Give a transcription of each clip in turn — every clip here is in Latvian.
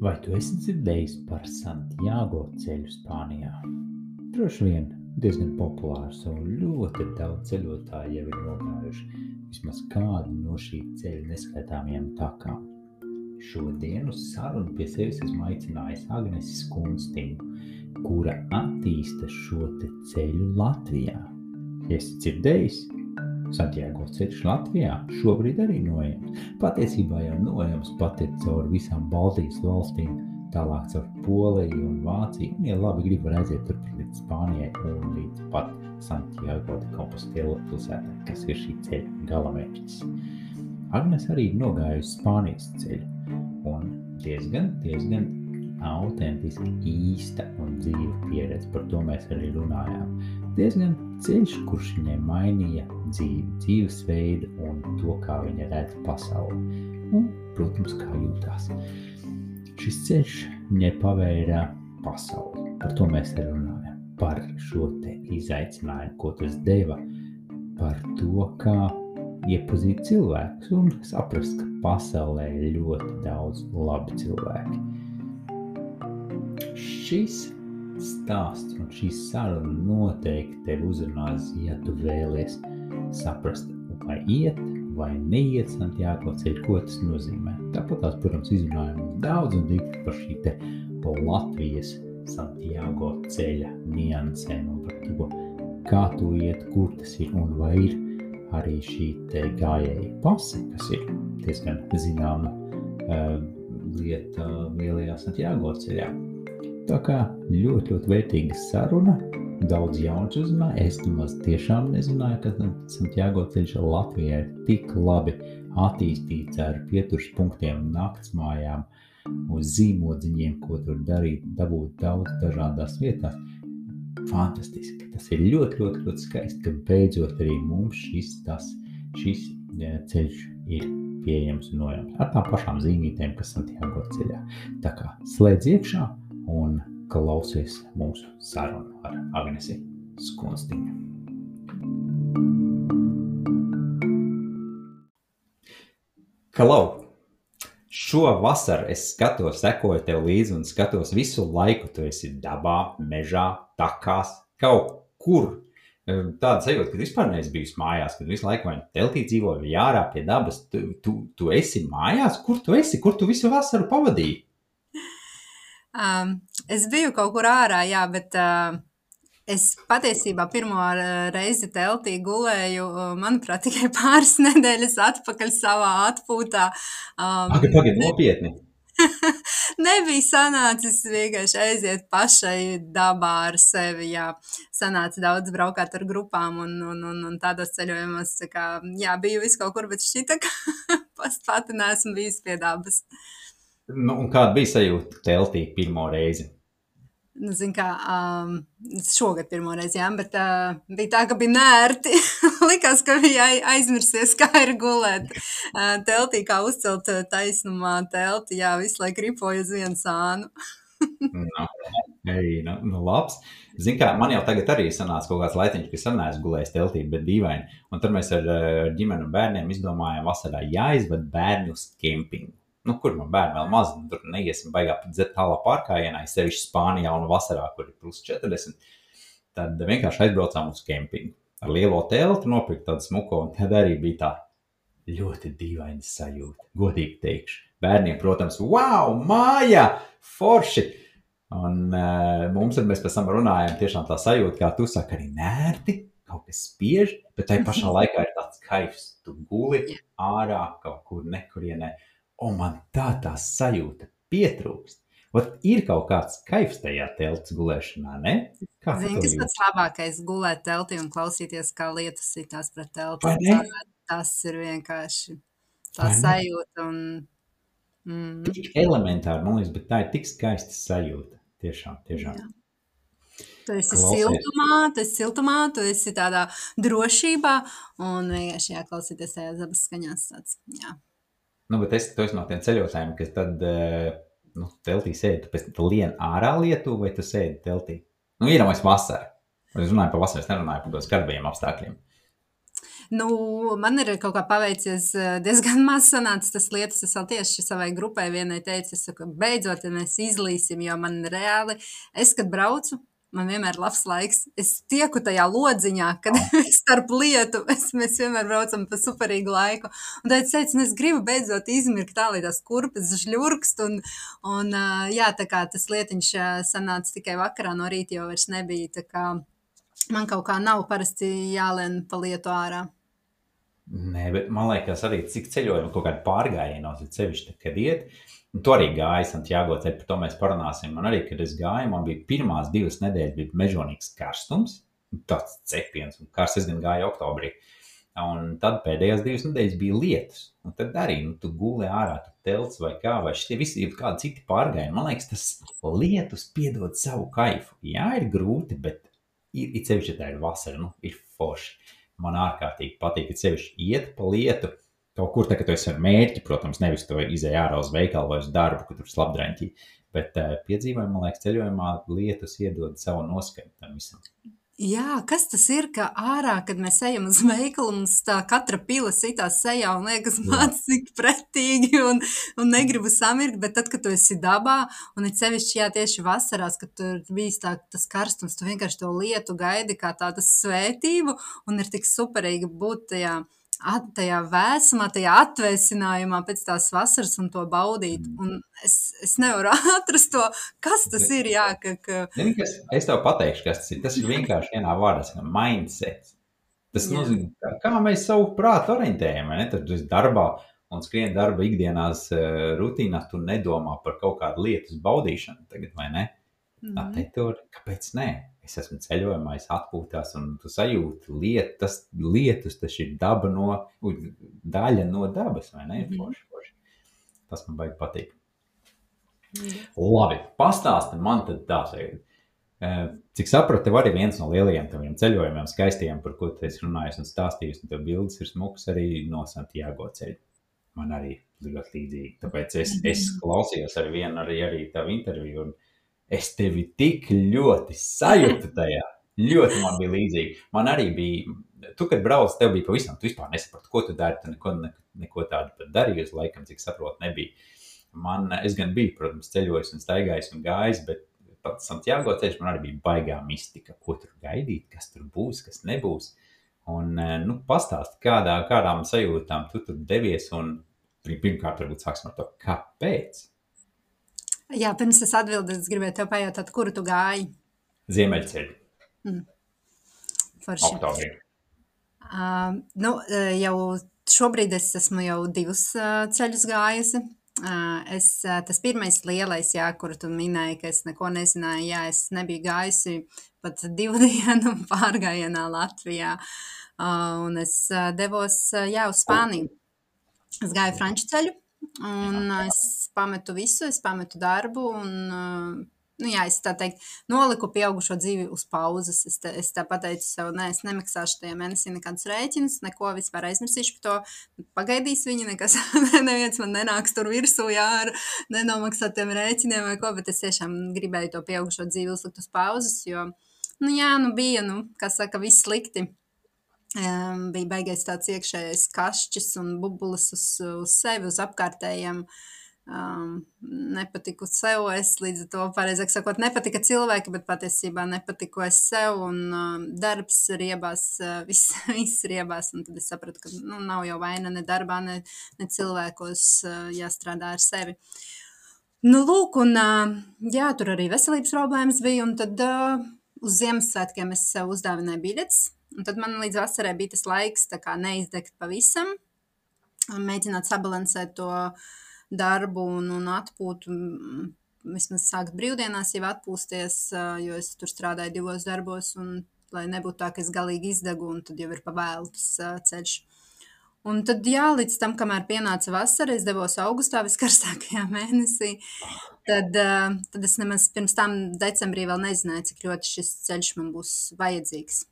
Vai tu esi dzirdējis par Santiago ceļu Spānijā? Droši vien diezgan populārs un ļoti daudz ceļotāju jau ir nogājuši vismaz kādu no šī ceļa neskaitāmajām takām. Šodien uz sarunu pie sevis esmu aicinājis Agnesi Skunstiņu, kura attīsta šo ceļu Latvijā. Esi dzirdējis? Santiago ceļš Latvijā šobrīd arī nojams. Patiesībā jau nojams pat ir cauri visām Baltijas valstīm, tālāk caur Poliju un Vāciju. Un, ja labi grib, var aiziet turp līdz Spānijai un līdz pat Santiago de Compostela pilsētai, kas ir šī ceļa galamērķis. Agnes arī ir nogājusi Spānijas ceļu un diezgan, diezgan autentiski īsta un dzīva pieredze. Par to mēs arī runājām. Diezgan ceļš, kurš viņai mainīja dzīvi, dzīvesveidu un to, kā viņa redz pasauli. Un, protams, kā jūtās. Šis ceļš viņai pavēra pasauli. Par to mēs runājam. Par šo izaicinājumu, ko tas deva, par to, kā iepazīt cilvēkus un saprast, ka pasaulē ir ļoti daudz labi cilvēki šis stāsts un šī saruna noteikti tevi uzrunās, ja tu vēlies saprast, vai iet vai neiet Santiago ceļu, ko tas nozīmē. Tāpat tās, protams, izrunājam daudz un dikti par šī te Latvijas Santiago ceļa niansēm un par to, kā tu iet, kur tas ir un vai ir arī šī te gājēja pase, kas ir diezgan zināma uh, lieta lielajā Santiago ceļā. Tā kā ļoti, ļoti vērtīga saruna. Daudz jauns uzzināju. Es nemaz tiešām nezināju, ka Santiago ceļš Latvijā ir tik labi attīstīts ar pieturas punktiem, naktsmājām, uz zīmodziņiem, ko tur darīt, dabūt daudz dažādās vietās. Fantastiski. Tas ir ļoti, ļoti, ļoti skaisti, ka beidzot arī mums šis, tas, šis ceļš ir pieejams un nojams ar tām pašām zīmītēm, kas Santiago ceļā. Tā kā slēdz iekšā un klausies mūsu sarunu ar Agnesi Skunstiņu. Kalau! Šo vasaru es skatos, sekoju tev līdzi un skatos visu laiku. Tu esi dabā, mežā, takās, kaut kur. Tāda sajūta, ka vispār neesi bijis mājās, kad visu laiku vai teltī dzīvo, vai ārā pie dabas. Tu, tu, tu esi mājās, kur tu esi, kur tu visu vasaru pavadīji? Um, es biju kaut kur ārā, jā, bet uh, es patiesībā pirmo reizi teltī gulēju, manuprāt, tikai pāris nedēļas atpakaļ savā atpūtā. Um, Pagaid, pagaid, nopietni! Nebija sanācis vienkārši aiziet pašai dabā ar sevi. Jā. Sanāca daudz braukāt ar grupām un, un, un, un tādos ceļojumos. Tā kā, jā, biju vis kaut kur, bet šķita, ka pati neesmu bijis pie dabas. Uh, Nu, kāda bija sajūta teltī pirmo reizi? Nu, zin kā, um, šogad pirmo reizi, jā, bet uh, bija tā, ka bija nērti. Likās, ka bija aizmirsies, kā ir gulēt uh, teltī, kā uzcelt taisnumā telti, jā, visu laiku ripoju uz vienu sānu. no, ej, nu, nu labs. Zin kā, man jau tagad arī sanāca kaut kāds laitiņš, ka es neesmu gulējis teltī, bet dīvaini. Un tad mēs ar, ar ģimeni un bērniem izdomājām vasarā jāizved bērni uz kempingu nu, kur man bērni vēl maz, nu, tur neiesim baigā tālā pārkājienā, sevišķi Spānijā un vasarā, kur ir plus 40. Tad vienkārši aizbraucām uz kempingu. Ar lielo telti nopirkt tādu smuko, un tad arī bija tā ļoti dīvaina sajūta. Godīgi teikšu. Bērniem, protams, wow, māja, forši! Un uh, mums ar mēs pēc tam runājām, tiešām tā sajūta, kā tu saki, arī nērti, kaut kas spiež, bet tai pašā laikā ir tāds kaifs. Tu guli ārā kaut kur nekurienē. Uh, un man tā tā sajūta pietrūkst. Ot, ir kaut kāds kaifs tajā telts gulēšanā, ne? Kā Zini, kas pats labākais gulēt teltī un klausīties, kā lietas sitās pret telti. Tas ir vienkārši tā sajūta un... Mm. Tik elementāri, man liekas, bet tā ir tik skaista sajūta. Tiešām, tiešām. Jā. Tu esi Klausies. siltumā, tu esi siltumā, tu esi tādā drošībā un vienkārši jāklausīties tajās dabas skaņās tāds, jā. Nu, bet es tu esi no tiem ceļotājiem, kas tad eh, nu, teltī sēdi. Tu pēc tam lien ārā lietu vai tu sēdi teltī? Nu, iedomājies vasarā. Es runāju par vasaru, es nerunāju par tādiem skarbajiem apstākļiem. Nu, man ir kaut kā paveicies diezgan maz sanācis tas lietas. Es vēl tieši savai grupai vienai teicu, es saku, beidzot, ja mēs izlīsim, jo man reāli, es, kad braucu, man vienmēr ir labs laiks. Es tieku tajā lodziņā, kad starp lietu es, mēs vienmēr braucam pa superīgu laiku. Un tad es teicu, nu, es gribu beidzot izmirkt tā, lai tās kurpes žļurkst. Un, un jā, tā kā tas lietiņš sanāca tikai vakarā no rīta, jau vairs nebija. Kā man kaut kā nav parasti jālien pa lietu ārā. Nē, bet man liekas, arī cik ceļojumi kaut kādi pārgājienos, ir sevišķi, kad iet, Un tu arī gāji Santiago ceļu, par to mēs parunāsim. Man arī, kad es gāju, man bija pirmās divas nedēļas, bija mežonīgs karstums, tāds cepiens, un karsts es gan gāju oktobrī. Un tad pēdējās divas nedēļas bija lietus. Un tad arī nu, tu guli ārā, tu telts vai kā, vai šie visi ir kādi citi pārgājieni. Man liekas, tas lietus piedod savu kaifu. Jā, ir grūti, bet ir, ir sevišķi tā ir vasara, nu, ir forši. Man ārkārtīgi patīk, ka sevišķi iet pa lietu kaut kur tā, ka tu esi ar mērķi, protams, nevis to izēja ārā uz veikalu vai uz darbu, kur tur slapdraņķī. Bet uh, piedzīvojumā, man liekas, ceļojumā lietas iedod savu noskaņu tam visam. Jā, kas tas ir, ka ārā, kad mēs ejam uz veikalu, mums tā katra pila sitās sejā un liekas, man cik pretīgi un, un negribu samirkt, bet tad, kad tu esi dabā, un ir sevišķi, jā, tieši vasarās, kad tur bijis tā, tas karstums, tu vienkārši to lietu gaidi kā tādu svētību, un ir tik superīgi būt tajā, uh, at, tajā vēsumā, tajā atvēsinājumā pēc tās vasaras un to baudīt. Mm. Un es, es nevaru atrast to, kas tas ir. Jā, ka, ka... Zini, kas, es tev pateikšu, kas tas ir. Tas ir vienkārši vienā vārdā, mindset. Tas jā. nozīmē, kā mēs savu prātu orientējam. Tad tu esi darbā un skrien darba ikdienās uh, rutīnā, tu nedomā par kaut kādu lietu baudīšanu tagad, vai ne? Mm. Tā te tur, kāpēc ne? Es esmu ceļojumā, es atpūtos, un tu sajūti lietas, lietus, tas ir daba no, daļa no dabas, vai ne? Mm -hmm. forši, forši. Tas man baigi patīk. Mm. Labi, pastāsti man tad tā tagad. Cik sapratu, tev arī viens no lielajiem taviem ceļojumiem, skaistiem, par ko tu esi runājis un stāstījis, un tev bildes ir smuks arī no Santiago ceļa. Man arī ļoti līdzīgi. Tāpēc es, es mhm. klausījos ar vienu arī, arī tavu interviju, un es tevi tik ļoti sajūtu tajā. Ļoti man bija līdzīgi. Man arī bija, tu, kad brauc, tev bija pavisam, tu vispār nesaproti, ko tu dari. Tu neko, ne, neko tādu pat darīji, uz laikam, cik saprotu, nebija. Man, es gan biju, protams, ceļojis un staigājis un gājis, bet pats Santiago ceļš man arī bija baigā mistika, ko tur gaidīt, kas tur būs, kas nebūs. Un, nu, pastāst, kādā, kādām sajūtām tu tur devies un pirmkārt, varbūt sāksim ar to, kāpēc? Jā, pirms es atbildēju, es gribēju te pajautāt, kuru tu gāji? Ziemeļceļu. Mm. Forši. Oktobrī. Uh, nu, jau šobrīd es esmu jau divus uh, ceļus gājusi. Uh, es, uh, tas pirmais lielais, jā, kuru tu minēji, ka es neko nezināju, jā, es nebiju gājusi pat divu dienu pārgājienā Latvijā. Uh, un es uh, devos, uh, jā, uz Spāniju. Es gāju franču ceļu. Un es pametu visu, es pametu darbu, un, nu, jā, es tā teikt, noliku pieaugušo dzīvi uz pauzes. Es, te, es tā pateicu sev, nē, es nemaksāšu tajā mēnesī nekādus rēķinus, neko vispār aizmirsīšu par to. Pagaidīs viņi, nekas, neviens man nenāks tur virsū, jā, ar nenomaksātiem rēķiniem vai ko, bet es tiešām gribēju to pieaugušo dzīvi uzlikt uz pauzes, jo, nu, jā, nu, bija, nu, kā saka, viss slikti Um, bija baigais tāds iekšējais kašķis un bubulis uz, uz sevi, uz apkārtējiem. Um, nepatiku sev, es līdz ar to, pareizāk sakot, nepatika cilvēki, bet patiesībā nepatiku es sev, un um, darbs riebās, uh, viss, viss riebās, un tad es sapratu, ka nu, nav jau vaina ne darbā, ne, ne cilvēkos uh, jāstrādā ar sevi. Nu, lūk, un uh, jā, tur arī veselības problēmas bija, un tad uh, uz Ziemassvētkiem es sev uzdāvināju biļetes, Un tad man līdz vasarai bija tas laiks neizdegt pavisam, mēģināt sabalansēt to darbu un, un atpūtu. Vismaz sākt brīvdienās jau atpūsties, jo es tur strādāju divos darbos, un lai nebūtu tā, ka es galīgi izdegu, un tad jau ir pavēlu tas ceļš. Un tad, jā, līdz tam, kamēr pienāca vasara, es devos augustā, viskarstākajā mēnesī. Tad, tad es nemaz pirms tam decembrī vēl nezināju, cik ļoti šis ceļš man būs vajadzīgs.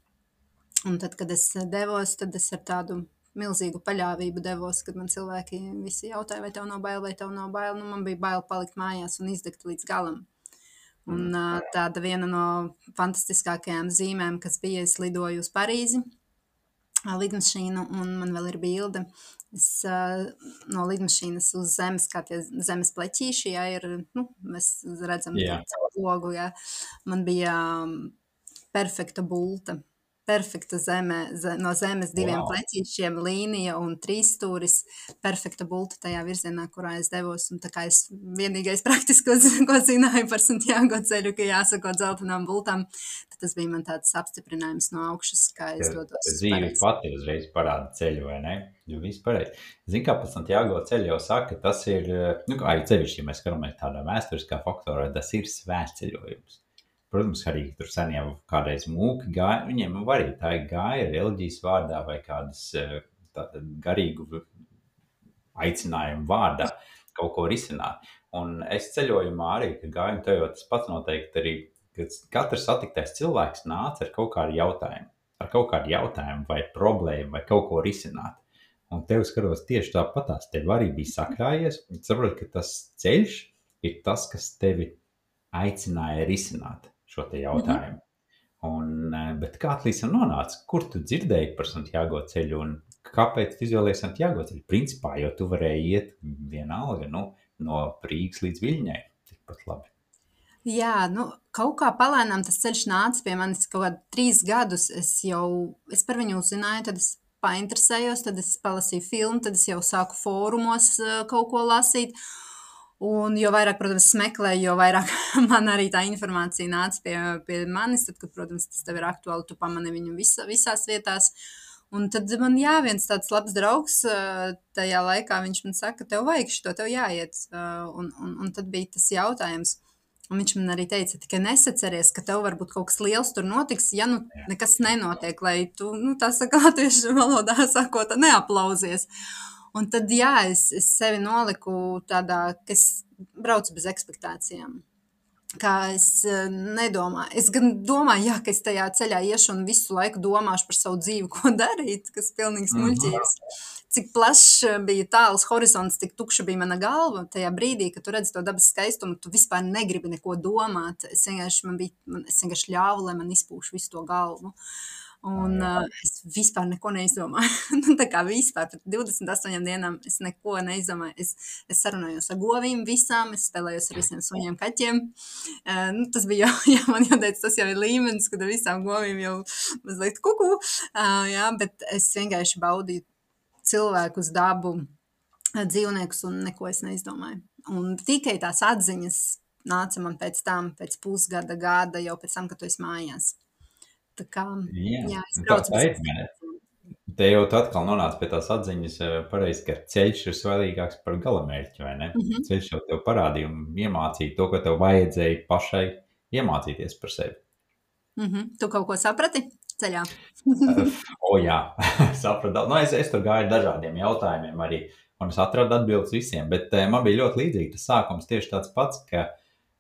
Un tad, kad es devos, tad es ar tādu milzīgu paļāvību devos, kad man cilvēki visi jautāja, vai tev nav bail, vai tev nav bail. Nu, man bija bail palikt mājās un izdegt līdz galam. Un mm. tāda viena no fantastiskākajām zīmēm, kas bija, es lidoju uz Parīzi. lidmašīnu, un man vēl ir bilde. Es no lidmašīnas uz zemes, kā tie zemes pleķīši, ja ir, nu, mēs redzam Jā. caur logu, ja. Man bija perfekta bulta perfekta zeme, ze, no zemes diviem wow. pleķīšiem, līnija un trīs stūris. Perfekta bulta tajā virzienā, kurā es devos. Un tā kā es vienīgais praktiski, ko zināju par Santiago ceļu, ka jāsako dzeltenām bultām, tad tas bija man tāds apstiprinājums no augšas, kā es dodos. Dzīve pati uzreiz parāda ceļu, vai ne? Jo viss pareizi. Zini, kā pat Santiago ceļu jau saka, tas ir, nu, kā arī ceļš, ja mēs skatāmies tādā vēsturiskā faktorā, tas ir svētceļojums. Protams, arī tur sen jau kādreiz mūki gāja. Viņiem arī tā gāja reliģijas vārdā vai kādas eh, garīgu aicinājumu vārdā kaut ko risināt. Un es ceļojumā arī, gāju, tev jau tas pats noteikti arī, kad katrs satiktais cilvēks nāca ar kaut kādu jautājumu, ar kaut kādu jautājumu vai problēmu vai kaut ko risināt. Un tev skatos tieši tāpatās, tev arī bija sakrājies, un saproti, ka tas ceļš ir tas, kas tevi aicināja risināt šo Mhm. jautājumu. Mm -hmm. Un, eh, bet kā līdz tam nonāci? Kur tu dzirdēji par Santiago ceļu un kāpēc tu izvēlējies Santiago ceļu? Principā jau tu varēji iet vienalga nu, no Rīgas līdz Viļņai. Tikpat labi. Jā, nu, kaut kā palēnām tas ceļš nāca pie manis kaut kādā trīs gadus. Es jau es par viņu uzzināju, tad es painteresējos, tad es palasīju filmu, tad es jau sāku fórumos uh, kaut ko lasīt. Un jo vairāk, protams, meklēju, jo vairāk man arī tā informācija nāca pie, pie manis. Tad, kad, protams, tas tev ir aktuāli, tu pamani viņu visa, visās vietās. Un tad man jā, viens tāds labs draugs tajā laikā, viņš man saka, tev vajag šo, tev jāiet. Un, un, un tad bija tas jautājums. Un viņš man arī teica, ka nesaceries, ka tev varbūt kaut kas liels tur notiks, ja nu nekas nenotiek, lai tu, nu, tā saka, latviešu valodā sakot, neaplausies. Un tad, jā, es, es sevi noliku tādā, ka es braucu bez expectācijām. Kā es nedomāju, es gan domāju, jā, ka es tajā ceļā iešu un visu laiku domāšu par savu dzīvi, ko darīt, kas ir pilnīgi smuļķīgs. Cik plašs bija tāls horizonts, cik tukša bija mana galva tajā brīdī, kad tu redzi to dabas skaistumu, tu vispār negribi neko domāt. Es vienkārši, man bija, man, es vienkārši ļāvu, lai man izpūš visu to galvu. Un uh, es vispār neko neizdomāju. nu, tā kā vispār par 28 dienām es neko neizdomāju. Es, es sarunājos ar govīm visām, es spēlējos ar visiem suņiem, kaķiem. Uh, nu, tas bija jau, jā, man jāteic, tas jau ir līmenis, kad ar visām govīm jau mazliet kuku. Uh, jā, bet es vienkārši baudīju cilvēkus, dabu, dzīvniekus un neko es neizdomāju. Un tikai tās atziņas nāca man pēc tam, pēc pusgada, gada, jau pēc tam, kad tu esi mājās. Tā kā, jā, jā es braucu bez Te jau atkal nonāc pie tās atziņas, pareizi, ka ceļš ir svarīgāks par galamērķi, vai ne? Mm -hmm. Ceļš jau tev parādīja un iemācīja to, ko tev vajadzēja pašai iemācīties par sevi. Mm -hmm. Tu kaut ko saprati ceļā? o jā, sapratu. Nu, es, es tur gāju dažādiem jautājumiem arī, un es atradu atbildes visiem, bet man bija ļoti līdzīgi tas sākums tieši tāds pats, ka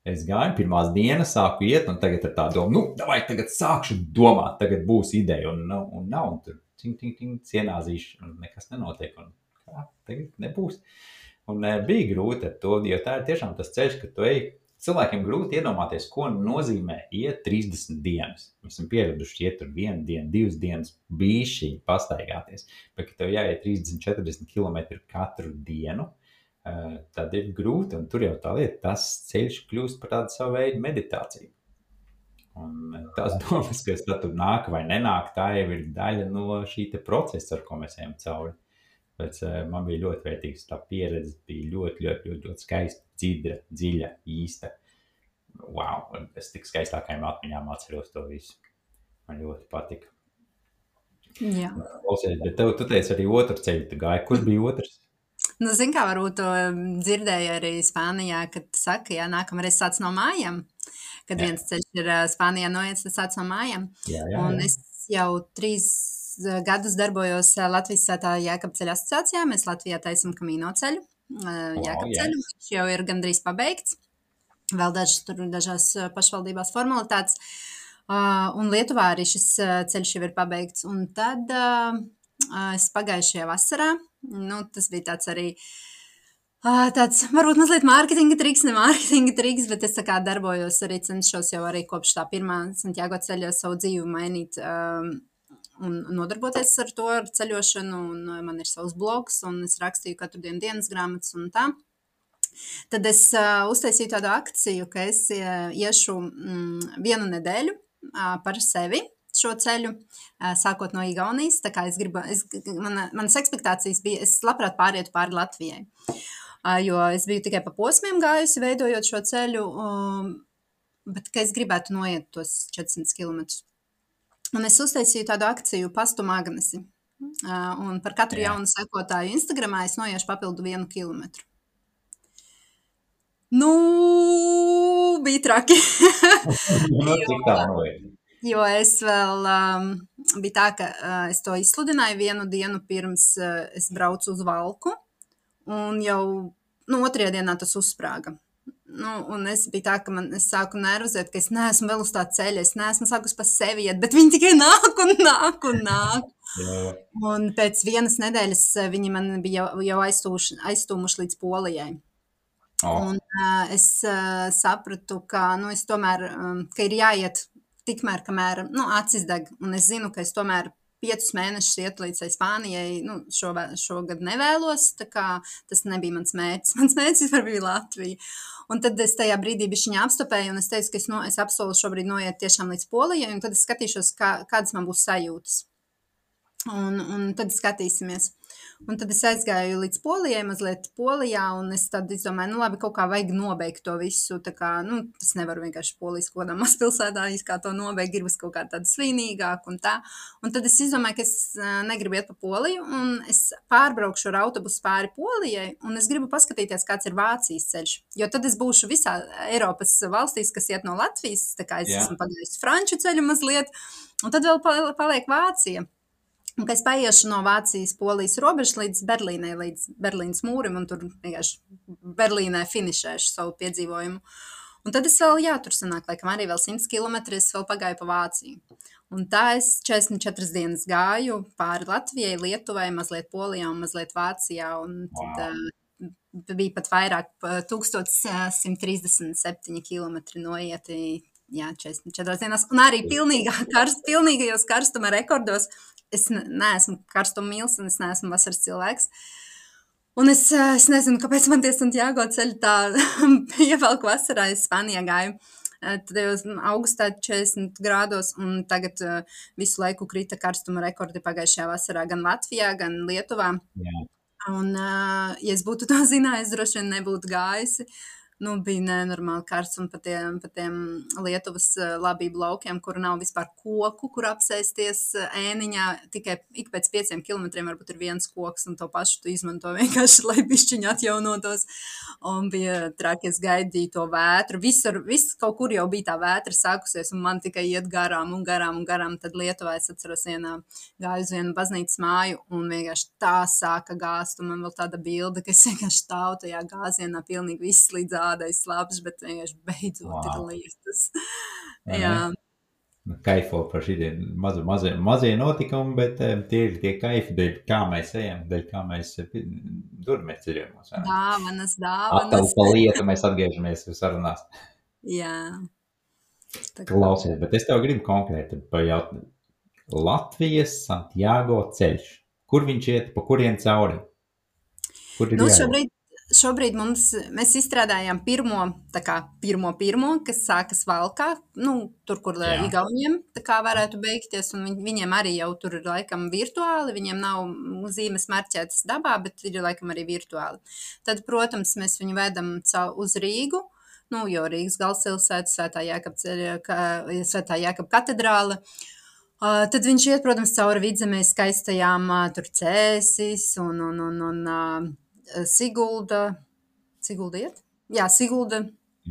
Es gāju, pirmās dienas sāku iet, un tagad ir tā doma, nu, vai tagad sākšu domāt, tagad būs ideja, un, nu, un nav, un tur ting, ting, ting, cienāzīšu, un nekas nenotiek, un kā, tagad nebūs. Un e, bija grūti ar to, jo tā ir tiešām tas ceļš, ka tu ej, cilvēkiem grūti iedomāties, ko nozīmē iet 30 dienas. Mēs esam pieraduši iet tur vienu dienu, divas dienas, bīšķi pastaigāties, bet, ka tev jāiet 30, 40 km katru dienu, tad ir grūti. Un tur jau tā lieta, tas ceļš kļūst par tādu savu veidu meditāciju. Un tās domas, kas tur nāk vai nenāk, tā jau ir daļa no šī procesa, ar ko mēs ejam cauri. Bet man bija ļoti vērtīgs tā pieredze, bija ļoti, ļoti, ļoti, ļoti skaista, dzidra, dziļa, īsta. Wow, es tik skaistākajām atmiņām atceros to visu. Man ļoti patika. Jā. Klausies, bet tev, tu teici arī otru ceļu, tu gāji. Kur bija otrs? Nu, zin kā, varbūt to dzirdēju arī Spānijā, kad saka, jā, nākamreiz sāc no mājām. Kad jā. viens ceļš ir Spānijā noiets, tad sāc no mājām. Jā, jā, jā. Un es jau trīs gadus darbojos Latvijas svētā Jēkab ceļa asociācijā. Mēs Latvijā taisam kamīno ceļu. Jēkab ceļu, viņš jau ir gandrīz pabeigts. Vēl dažas tur dažās pašvaldībās formalitātes. Uh, un Lietuvā arī šis ceļš jau ir pabeigts. Un tad uh, es pagājušajā vasarā, nu, tas bija tāds arī tāds, varbūt mazliet mārketinga triks, ne mārketinga triks, bet es tā kā darbojos arī, cenšos jau arī kopš tā pirmā Santiago ceļa savu dzīvi mainīt. Um, un nodarboties ar to ar ceļošanu. Un man ir savs blogs, un es rakstīju katru dienu dienas grāmatas un tā. Tad es uh, uztaisīju tādu akciju, ka es uh, iešu mm, vienu nedēļu uh, par sevi šo ceļu, sākot no Igaunijas. Tā kā es gribu, es, mana, manas expectācijas bija, es labprāt pārietu pāri Latvijai. Jo es biju tikai pa posmiem gājusi, veidojot šo ceļu, um, bet es gribētu noiet tos 400 km. Un es uztaisīju tādu akciju Pastu Magnesi. Un par katru Jā. jaunu sekotāju Instagramā es noiešu papildu vienu kilometru. Nu, bija traki. nu, tā noiet? Jo es vēl um, bija tā, ka uh, es to izsludināju vienu dienu pirms uh, es braucu uz Valku, un jau nu, otrajā dienā tas uzsprāga. Nu, un es biju tā, ka man, sāku nervozēt, ka es neesmu vēl uz tā ceļa, es neesmu sākus pa sevi iet, bet viņi tikai nāk un nāk un nāk. Jā. Un pēc vienas nedēļas uh, viņi man bija jau, jau aizstūmuši līdz Polijai. Oh. Un, uh, es uh, sapratu, ka, nu, es tomēr, um, ka ir jāiet tikmēr, kamēr nu, acis deg. Un es zinu, ka es tomēr piecus mēnešus iet līdz Spānijai. Nu, šo, šogad nevēlos. Tas nebija mans mērķis. Mans mērķis vispār bija Latvija. Un tad es tajā brīdī viņa apstopēju, un es teicu, ka es, no, es apsolu šobrīd noiet tiešām līdz Polijai, un tad es skatīšos, kā, kādas man būs sajūtas. Un, un tad skatīsimies. Un tad es aizgāju līdz Polijai, mazliet Polijā, un es tad izdomāju, nu labi, kaut kā vajag nobeigt to visu. Tā kā, nu, tas nevar vienkārši polijas kaut kādā mazpilsētā, kā to nobeigt, gribas kaut kā tāda svinīgāk un tā. Un tad es izdomāju, ka es negribu iet pa Poliju, un es pārbraukšu ar autobusu pāri Polijai, un es gribu paskatīties, kāds ir Vācijas ceļš. Jo tad es būšu visā Eiropas valstīs, kas iet no Latvijas, tā kā es Jā. esmu pagājis franču ceļu mazliet, un tad vēl paliek Vācija. Un, ka es paiešu no Vācijas, Polijas robežas līdz Berlīnai, līdz Berlīnas mūrim, un tur vienkārši Berlīnē finišēšu savu piedzīvojumu. Un tad es vēl, jā, tur sanāk, laikam arī vēl 100 km, es vēl pagāju pa Vāciju. Un tā es 44 dienas gāju pāri Latvijai, Lietuvai, mazliet Polijā un mazliet Vācijā. Un tad wow. uh, bija pat vairāk, 1137 km noieti. Jā, 44 dienās. Un arī pilnīgā karst, pilnīgajos karstuma rekordos es neesmu karstuma mīlis un es neesmu vasaras cilvēks. Un es, eh, es nezinu, kāpēc man tie Santiago ceļi tā ievelk vasarā. Es Spānijā gāju. Eh, tad jau augustā 40 grādos, un tagad uh, visu laiku krita karstuma rekordi pagājušajā vasarā gan Latvijā, gan Lietuvā. Jā. Un, ja es būtu to zinājis, droši vien nebūtu gājusi. Uh, nu, bija nenormāli karsts un pa tiem, pa tiem Lietuvas eh, labību laukiem, kur nav vispār koku, kur apsēsties eh, ēniņā. Tikai ik pēc pieciem kilometriem varbūt ir viens koks, un to pašu tu izmanto vienkārši, lai pišķiņi atjaunotos. Un bija traki, es gaidīju to vētru. Visur, viss kaut kur jau bija tā vētra sākusies, un man tikai iet garām un garām un garām. Tad Lietuvā es atceros vienā gāju uz vienu baznīcas māju, un vienkārši tā sāka gāzt, un man vēl tāda bilde, ka es vienkārši stāvu tajā gāzienā pilnīgi viss līdz tādais labs, bet vienkārši beidzot wow. ir lietas. Jā. Nu, kaifo par šiem mazu, mazie, mazie notikumi, bet um, tie ir tie kaifi, dēļ kā mēs ejam, dēļ kā mēs duramies ceļojumos. Dāvanas, dāvanas. Atkal pa lietu mēs atgriežamies sarunās. Jā. Klausies, bet es tev gribu konkrēti pajautāt. Latvijas Santiago ceļš. Kur viņš iet, pa kurien cauri? Kur nu, jāiet? šobrīd, šobrīd mums, mēs izstrādājām pirmo, kā pirmo, pirmo, kas sākas valkā, nu, tur, kur. Igauniem varētu beigties, un viņ, viņiem arī jau tur ir laikam virtuāli, viņiem nav zīmes marķētas dabā, bet ir laikam arī virtuāli. Tad, protams, mēs viņu vedam uz Rīgu, nu, jo Rīgas galvaspilsēta, Svētā Jēkab, ka, Svētā Jēkab katedrāla, Uh, tad viņš iet, protams, cauri vidzemē skaistajām uh, tur cēsis un, un, un, un uh, Sigulda, Sigulda iet? Jā, Sigulda.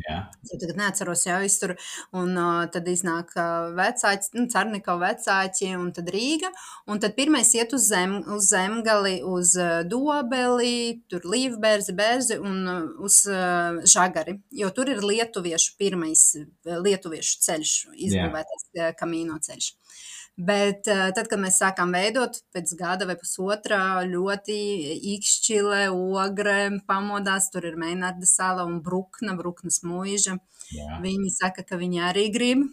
Jā. Es tagad neatceros, jau tur. Un uh, tad iznāk uh, vecāki, nu, Cernika vecāki, un tad Rīga. Un tad pirmais iet uz, zem, uz zemgali, uz uh, dobeli, tur līvbērzi, bērzi un uh, uz uh, žagari. Jo tur ir lietuviešu pirmais, lietuviešu ceļš, izbūvētais uh, kamīno ceļš. Bet uh, tad, kad mēs sākām veidot, pēc gada vai pusotra, ļoti īkšķile, ogre pamodās, tur ir Meinarda sala un Brukna, Bruknas mūža. Viņi saka, ka viņi arī grib.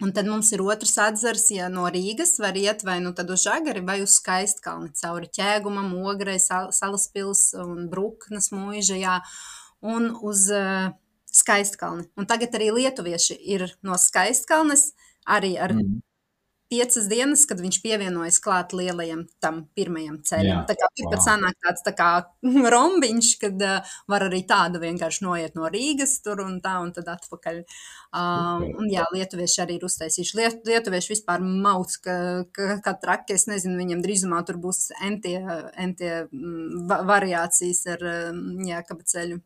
Un tad mums ir otrs atzars, ja no Rīgas var iet vai nu uz Žagari vai uz Skaistkalni, cauri ķēgumam, ograi, sal salaspils un bruknas mūža, jā, un uz uh, Skaistkalni. Un tagad arī lietuvieši ir no Skaistkalnes, arī ar mm piecas dienas, kad viņš pievienojas klāt lielajam tam pirmajam ceļam. Jā, tā kā wow. pat sanāk tāds tā kā rombiņš, kad uh, var arī tādu vienkārši noiet no Rīgas tur un tā, un tad atpakaļ. Um, okay. un jā, lietuvieši arī ir uztaisījuši. Liet, lietuvieši vispār mauc, ka, ka, ka traki, es nezinu, viņam drīzumā tur būs entie, entie mm, va, variācijas ar jā, kabaceļu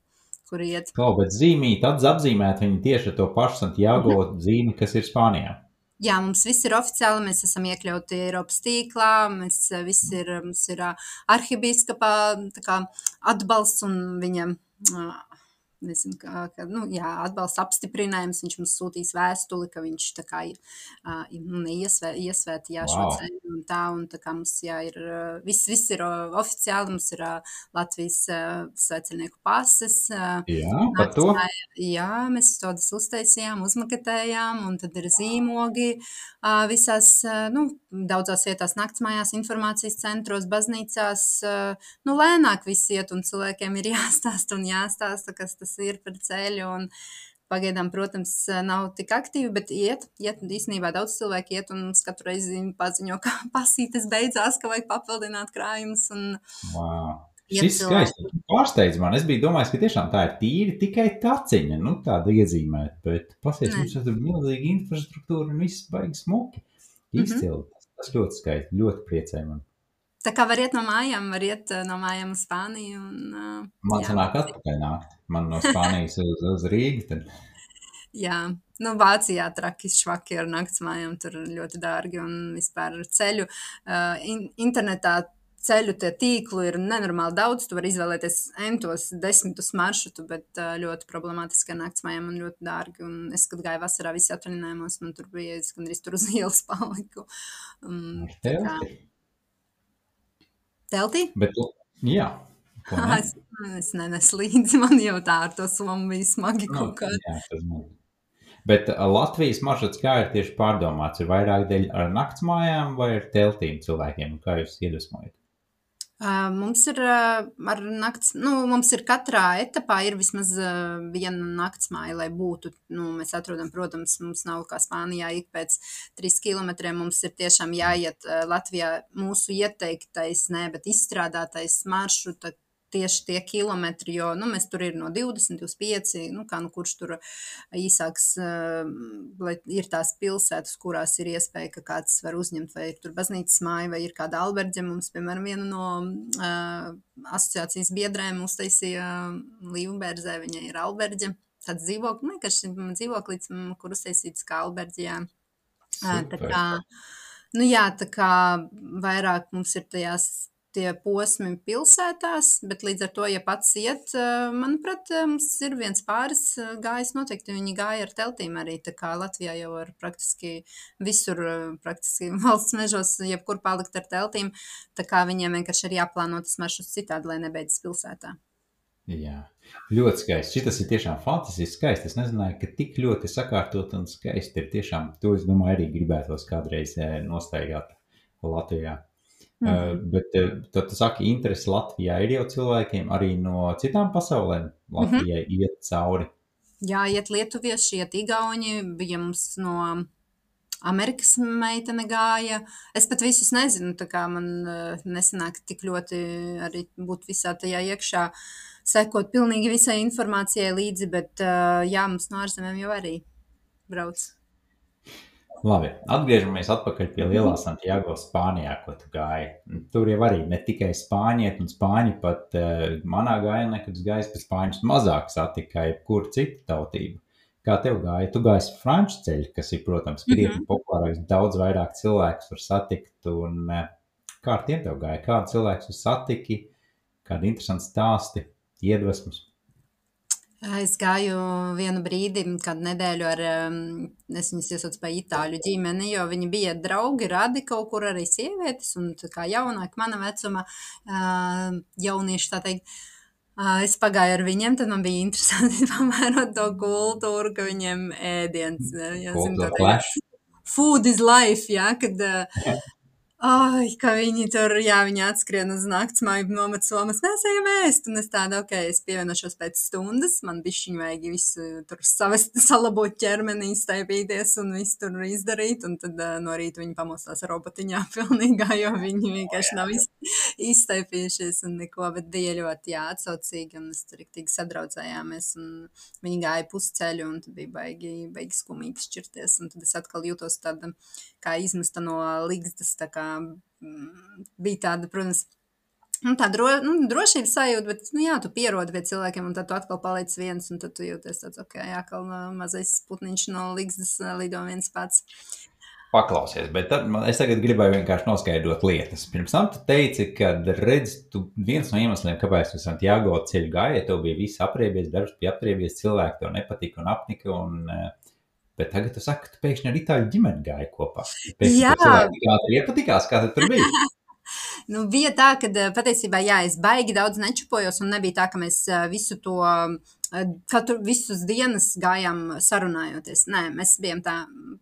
kur iet. Kaut bet zīmīt, apzīmēt viņu tieši to pašu Santiago mhm. zīmi, kas ir Spānijā. Jā, mums viss ir oficiāli, mēs esam iekļauti Eiropas tīklā, mēs eh, visi ir, mums ir eh, arhibīskapā atbalsts un viņam nezinu, kā, ka, nu, jā, atbalsta apstiprinājums, viņš mums sūtīs vēstuli, ka viņš kā uh, iesvē, iesvēt, jā, wow. šo ceļu un tā, un tā kā mums, jā, ir, viss, viss ir oficiāli, mums ir uh, Latvijas uh, sveceļnieku pases. Uh, jā, par to? Jā, mēs tādas uztaisījām, uzmaketējām, un tad ir zīmogi uh, visās, uh, nu, daudzās vietās naktsmājās, informācijas centros, baznīcās, uh, nu, lēnāk viss iet, un cilvēkiem ir jāstāsta un jāstāsta, kas tas ir par ceļu. Un, Pagaidām, protams, nav tik aktīvi, bet iet, iet īstenībā daudz cilvēku iet un katru reizi paziņo, ka pasītes beidzās, ka vajag papildināt krājumus. Un... Wow. Šis skaisti pārsteidz man. Es biju domājis, ka tiešām tā ir tīri tikai taciņa, nu tāda iezīmēta, bet pasies, mums ir milzīga infrastruktūra un viss baigs smuki. Mhm. Izcili. Mm -hmm. Tas ļoti skaisti, ļoti priecē man. Tā kā var iet no mājām, var iet eh, no mājām uz Spāniju. Un, uh, Man jā. sanāk atpakaļ nākt. Man no Spānijas uz, uz Rīgu. Tad... Jā, nu Vācijā traki švaki ar nakts mājām, tur ļoti dārgi un vispār ceļu. Uh, in, internetā ceļu tie tīklu ir nenormāli daudz. Tu vari izvēlēties entos desmitus maršrutu, bet ļoti problemātiski ar nakts mājām un ļoti dārgi. Un es, kad gāju vasarā visi atvaļinājumos, man tur bija, es gandrīz tur uz ielas paliku. Um, Teltī? Bet, jā. Es, es nenesu līdzi, man jau tā ar to somu bija smagi no, kaut kā. Jā, tas man. Bet Latvijas maršruts kā ir tieši pārdomāts? Ir vairāk dēļ ar nakts mājām vai ar teltīm cilvēkiem? Kā jūs iedvesmojat? Mums ir ar nakts, nu, mums ir katrā etapā ir vismaz viena naktsmāja, lai būtu, nu, mēs atrodam, protams, mums nav kā Spānijā ik pēc trīs kilometriem, mums ir tiešām jāiet Latvijā mūsu ieteiktais, ne, bet izstrādātais maršruta, tieši tie kilometri, jo nu, mēs tur ir no 20, 25, nu, kā nu kurš tur īsāks, lai ir tās pilsētas, kurās ir iespēja, ka kāds var uzņemt, vai ir tur baznīcas māja, vai ir kāda alberģe. Mums, piemēram, viena no uh, asociācijas biedrēm uztaisīja Līvbērzē, viņai ir alberģe. Tāds dzīvoklis, vienkārši dzīvoklis, kur uztaisīts kā alberģijā. Uh, tā kā, nu jā, tā kā vairāk mums ir tajās tie posmi pilsētās, bet līdz ar to, ja pats iet, manuprāt, mums ir viens pāris gājis noteikti, viņi gāja ar teltīm arī, tā kā Latvijā jau var praktiski visur, praktiski valsts mežos, jebkur palikt ar teltīm, tā kā viņiem vienkārši ir jāplāno tas maršruts citādi, lai nebeidzas pilsētā. Jā, ļoti skaisti. Šis ir tiešām fantastiski skaisti. Es nezināju, ka tik ļoti sakārtot un skaisti ir tiešām. To es domāju, arī gribētos kādreiz nostaigāt Latvijā. Mm. Uh, bet uh, tad tu saki, interesi Latvijā ir jau cilvēkiem arī no citām pasaulēm. Latvijai mm -hmm. iet cauri. Jā, iet lietuvieši, iet igauņi, bija mums no Amerikas meitene gāja. Es pat visus nezinu, tā kā man uh, nesanāk tik ļoti arī būt visā tajā iekšā, sekot pilnīgi visai informācijai līdzi, bet jā, mums no ārzemēm jau arī brauc. Labi, atgriežamies atpakaļ pie Lielā Santiago, Spānijā, ko tu gāji. Tur jau arī ne tikai spāņieti un spāņi, pat uh, manā gājienā, kad es gāju, bet spāņus mazāk satika jebkura cita tautība. Kā tev gāja? Tu gāji franču ceļu, kas ir, protams, krietni mm -hmm. populārāks, daudz vairāk cilvēku var satikt. Un, uh, kā ar tiem tev gāja? Kādu cilvēku satiki, kādi interesanti stāsti, iedvesmas? Es gāju vienu brīdi, kādu nedēļu ar, es viņas iesaucu par itāļu ģimeni, jo viņi bija draugi, radi kaut kur arī sievietes, un tā kā jaunāk mana vecuma jaunieši, tā teikt, es pagāju ar viņiem, tad man bija interesanti pamērot to kultūru, ka viņiem ēdiens, jā, zin, to clash. food is life, ja, kad uh, Ai, ka viņi tur, jā, viņi atskrien uz nakts māju, nomet somas, mēs ejam ēst, un es tādu, ok, es pievienošos pēc stundas, man bišķiņ vajag visu tur savest, salabot ķermenī, staipīties un visu tur izdarīt, un tad uh, no rīta viņi pamostās robotiņā pilnīgā, jo viņi vienkārši nav iz, izstaipījušies un neko, bet bija ļoti, jā, atsaucīgi, un mēs tur tik sadraudzējāmies, un viņi gāja pusceļu, un tad bija baigi, baigi skumīgi šķirties, un tad es atkal jūtos tāda, kā izmesta no ligzdas, tā kā bija tāda, protams, nu, tā dro, nu, drošības sajūta, bet, nu, jā, tu pierodi pie cilvēkiem, un tad tu atkal paliec viens, un tad tu jūties tāds, ok, atkal mazais putniņš no ligzdas lido viens pats. Paklausies, bet tad, man, es tagad gribēju vienkārši noskaidrot lietas. Pirms tam tu teici, ka redz, tu viens no iemesliem, kāpēc tu Santiago ceļu gāji, tev bija viss apriebies, darbs bija apriebies, cilvēki tev nepatika un apnika, un uh, Bet tagad tu saki, ka pēkšņi ar itāļu ģimeni gāji kopā. Pēkšņi Jā, tā iepatikās, kā tur bija. nu, bija tā, ka patiesībā jā, es baigi daudz nečupojos, un nebija tā, ka mēs visu to katru visus dienas gājām sarunājoties. Nē, mēs bijām tā,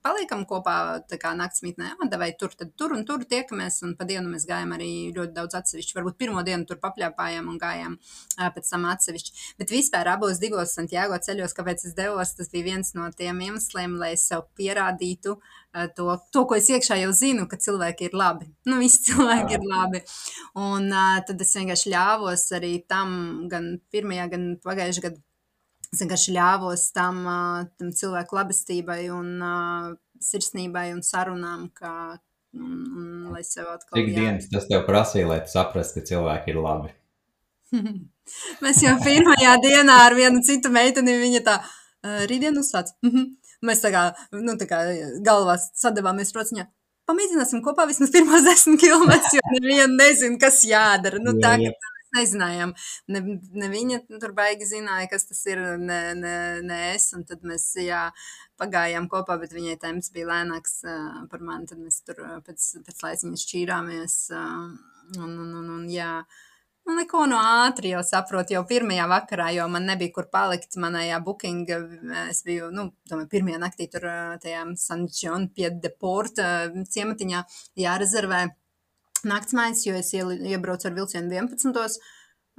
paliekam kopā tā kā naktsmītnē, vai tur, tad tur un tur tiekamies, un pa dienu mēs gājām arī ļoti daudz atsevišķi. Varbūt pirmo dienu tur papļāpājām un gājām pēc tam atsevišķi. Bet vispār abos divos Santiago ceļos, kāpēc es devos, tas bija viens no tiem iemesliem, lai es sev pierādītu to, to ko es iekšā jau zinu, ka cilvēki ir labi. Nu, visi cilvēki ir labi. Un uh, tad es vienkārši ļāvos arī tam, gan pirmajā, gan pagājušajā gadā Es vienkārši ļāvos tam, tam cilvēku labestībai un sirsnībai un sarunām, kā, un, un, lai sev atkal. Cik dienas tas tev prasīja, lai tu saprastu, ka cilvēki ir labi? Mēs jau pirmajā dienā ar vienu citu meiteni, viņa tā, rītdien uzsāc. Mhm. Mēs tā kā, nu, tā kā galvās sadavāmies rociņā. Pamēģināsim kopā vismaz pirmos desmit kilometrus, jo neviena nezina, kas jādara. Nu, tā, jā, jā nezinājām. Ne, ne viņa tur baigi zināja, kas tas ir, ne, ne, ne es. Un tad mēs jā, pagājām kopā, bet viņai temps bija lēnāks uh, par mani. Tad mēs tur pēc, pēc laiciņa šķīrāmies. Uh, un, un, un, un, jā. Nu, neko no ātri jau saprotu, jau pirmajā vakarā, jo man nebija kur palikt manajā bookinga. Es biju, nu, domāju, pirmajā naktī tur tajā San John pie deporta ciematiņā jārezervē naktsmaiņas, jo es iebraucu ar vilcienu 11.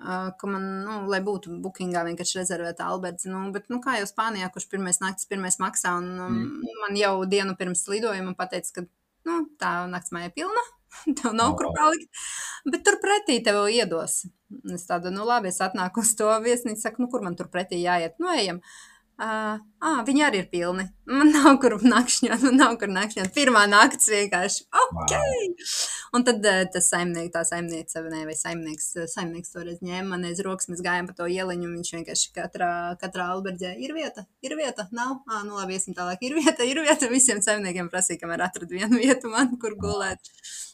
Uh, ka man, nu, lai būtu bookingā vienkārši rezervēta Alberts, nu, bet, nu, kā jau Spānijā, kurš pirmais naktis, pirmais maksā, un um, mm. man jau dienu pirms lidojuma pateica, ka, nu, tā naktsmāja pilna, tev nav kur palikt, bet turpretī tev iedos. Es tādu, nu, labi, es atnāku uz to viesnīcu, saku, nu, kur man turpretī jāiet, nu, ejam. Uh, Uh, ah, viņi arī ir pilni. Man nav kur nakšņot, man nav kur nakšņot. Pirmā naktis vienkārši ok. Wow. Un tad uh, tas saimnieks, tā saimniece, ne, vai saimnieks, saimnieks toreiz ņēma man aiz rokas, mēs gājām pa to ieliņu, un viņš vienkārši katrā, katrā alberģē ir vieta, ir vieta, nav. Ah, nu labi, iesim tālāk, ir vieta, ir vieta. Visiem saimniekiem prasīja, kamēr atradu vienu vietu man, kur gulēt.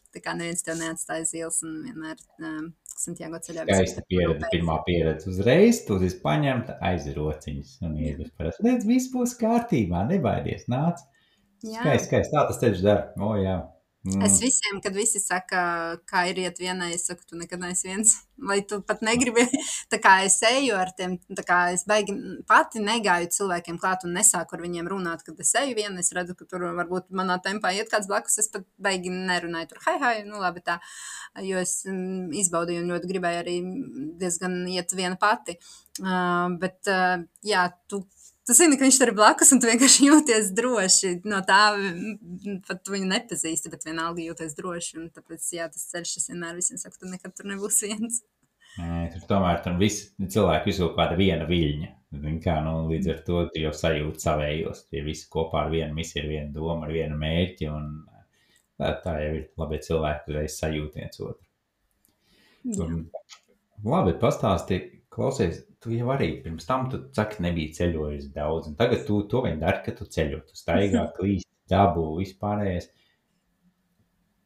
Tā kā neviens tev neatstāja zīles un vienmēr. Um, Santiago ceļā. Skaista pieredze, pirmā pieredze uzreiz, tu esi paņemta aiz rociņas un iedus parasti. Redz, viss būs kārtībā, nebaidies, nāc. Skaisti, skaisti, tā tas ceļš dara. O, jā. Mm. Es visiem, kad visi saka, kā ir iet vienai, es saku, tu nekad neesi viens. Vai tu pat negribi? tā kā es eju ar tiem, tā kā es baigi pati negāju cilvēkiem klāt un nesāku ar viņiem runāt, kad es eju viena, es redzu, ka tur varbūt manā tempā iet kāds blakus, es pat baigi nerunāju tur, hai, hai, nu labi tā, jo es izbaudīju un ļoti gribēju arī diezgan iet viena pati. Uh, bet, uh, jā, tu tu zini, ka viņš tur ir blakus, un tu vienkārši jūties droši. No tā pat tu viņu nepazīsti, bet vienalga jūties droši. Un tāpēc, jā, tas ceļš es vienmēr visiem saku, tu nekad tur nebūs viens. Nē, tur tomēr tam visi cilvēki izlūk kāda viena viļņa. Kā, nu, līdz ar to jau sajūti savējos. Tie visi kopā ar vienu misiju, ar vienu domu, ar vienu mērķi. Un tā, tā jau ir labi cilvēki, uzreiz sajūt viens otru. Un, labi, pastāsti, klausies, tu jau arī pirms tam, tu saki, nebija ceļojis daudz, un tagad tu to vien dari, ka tu ceļo, tu staigā, klīst, dabu, vispārējais.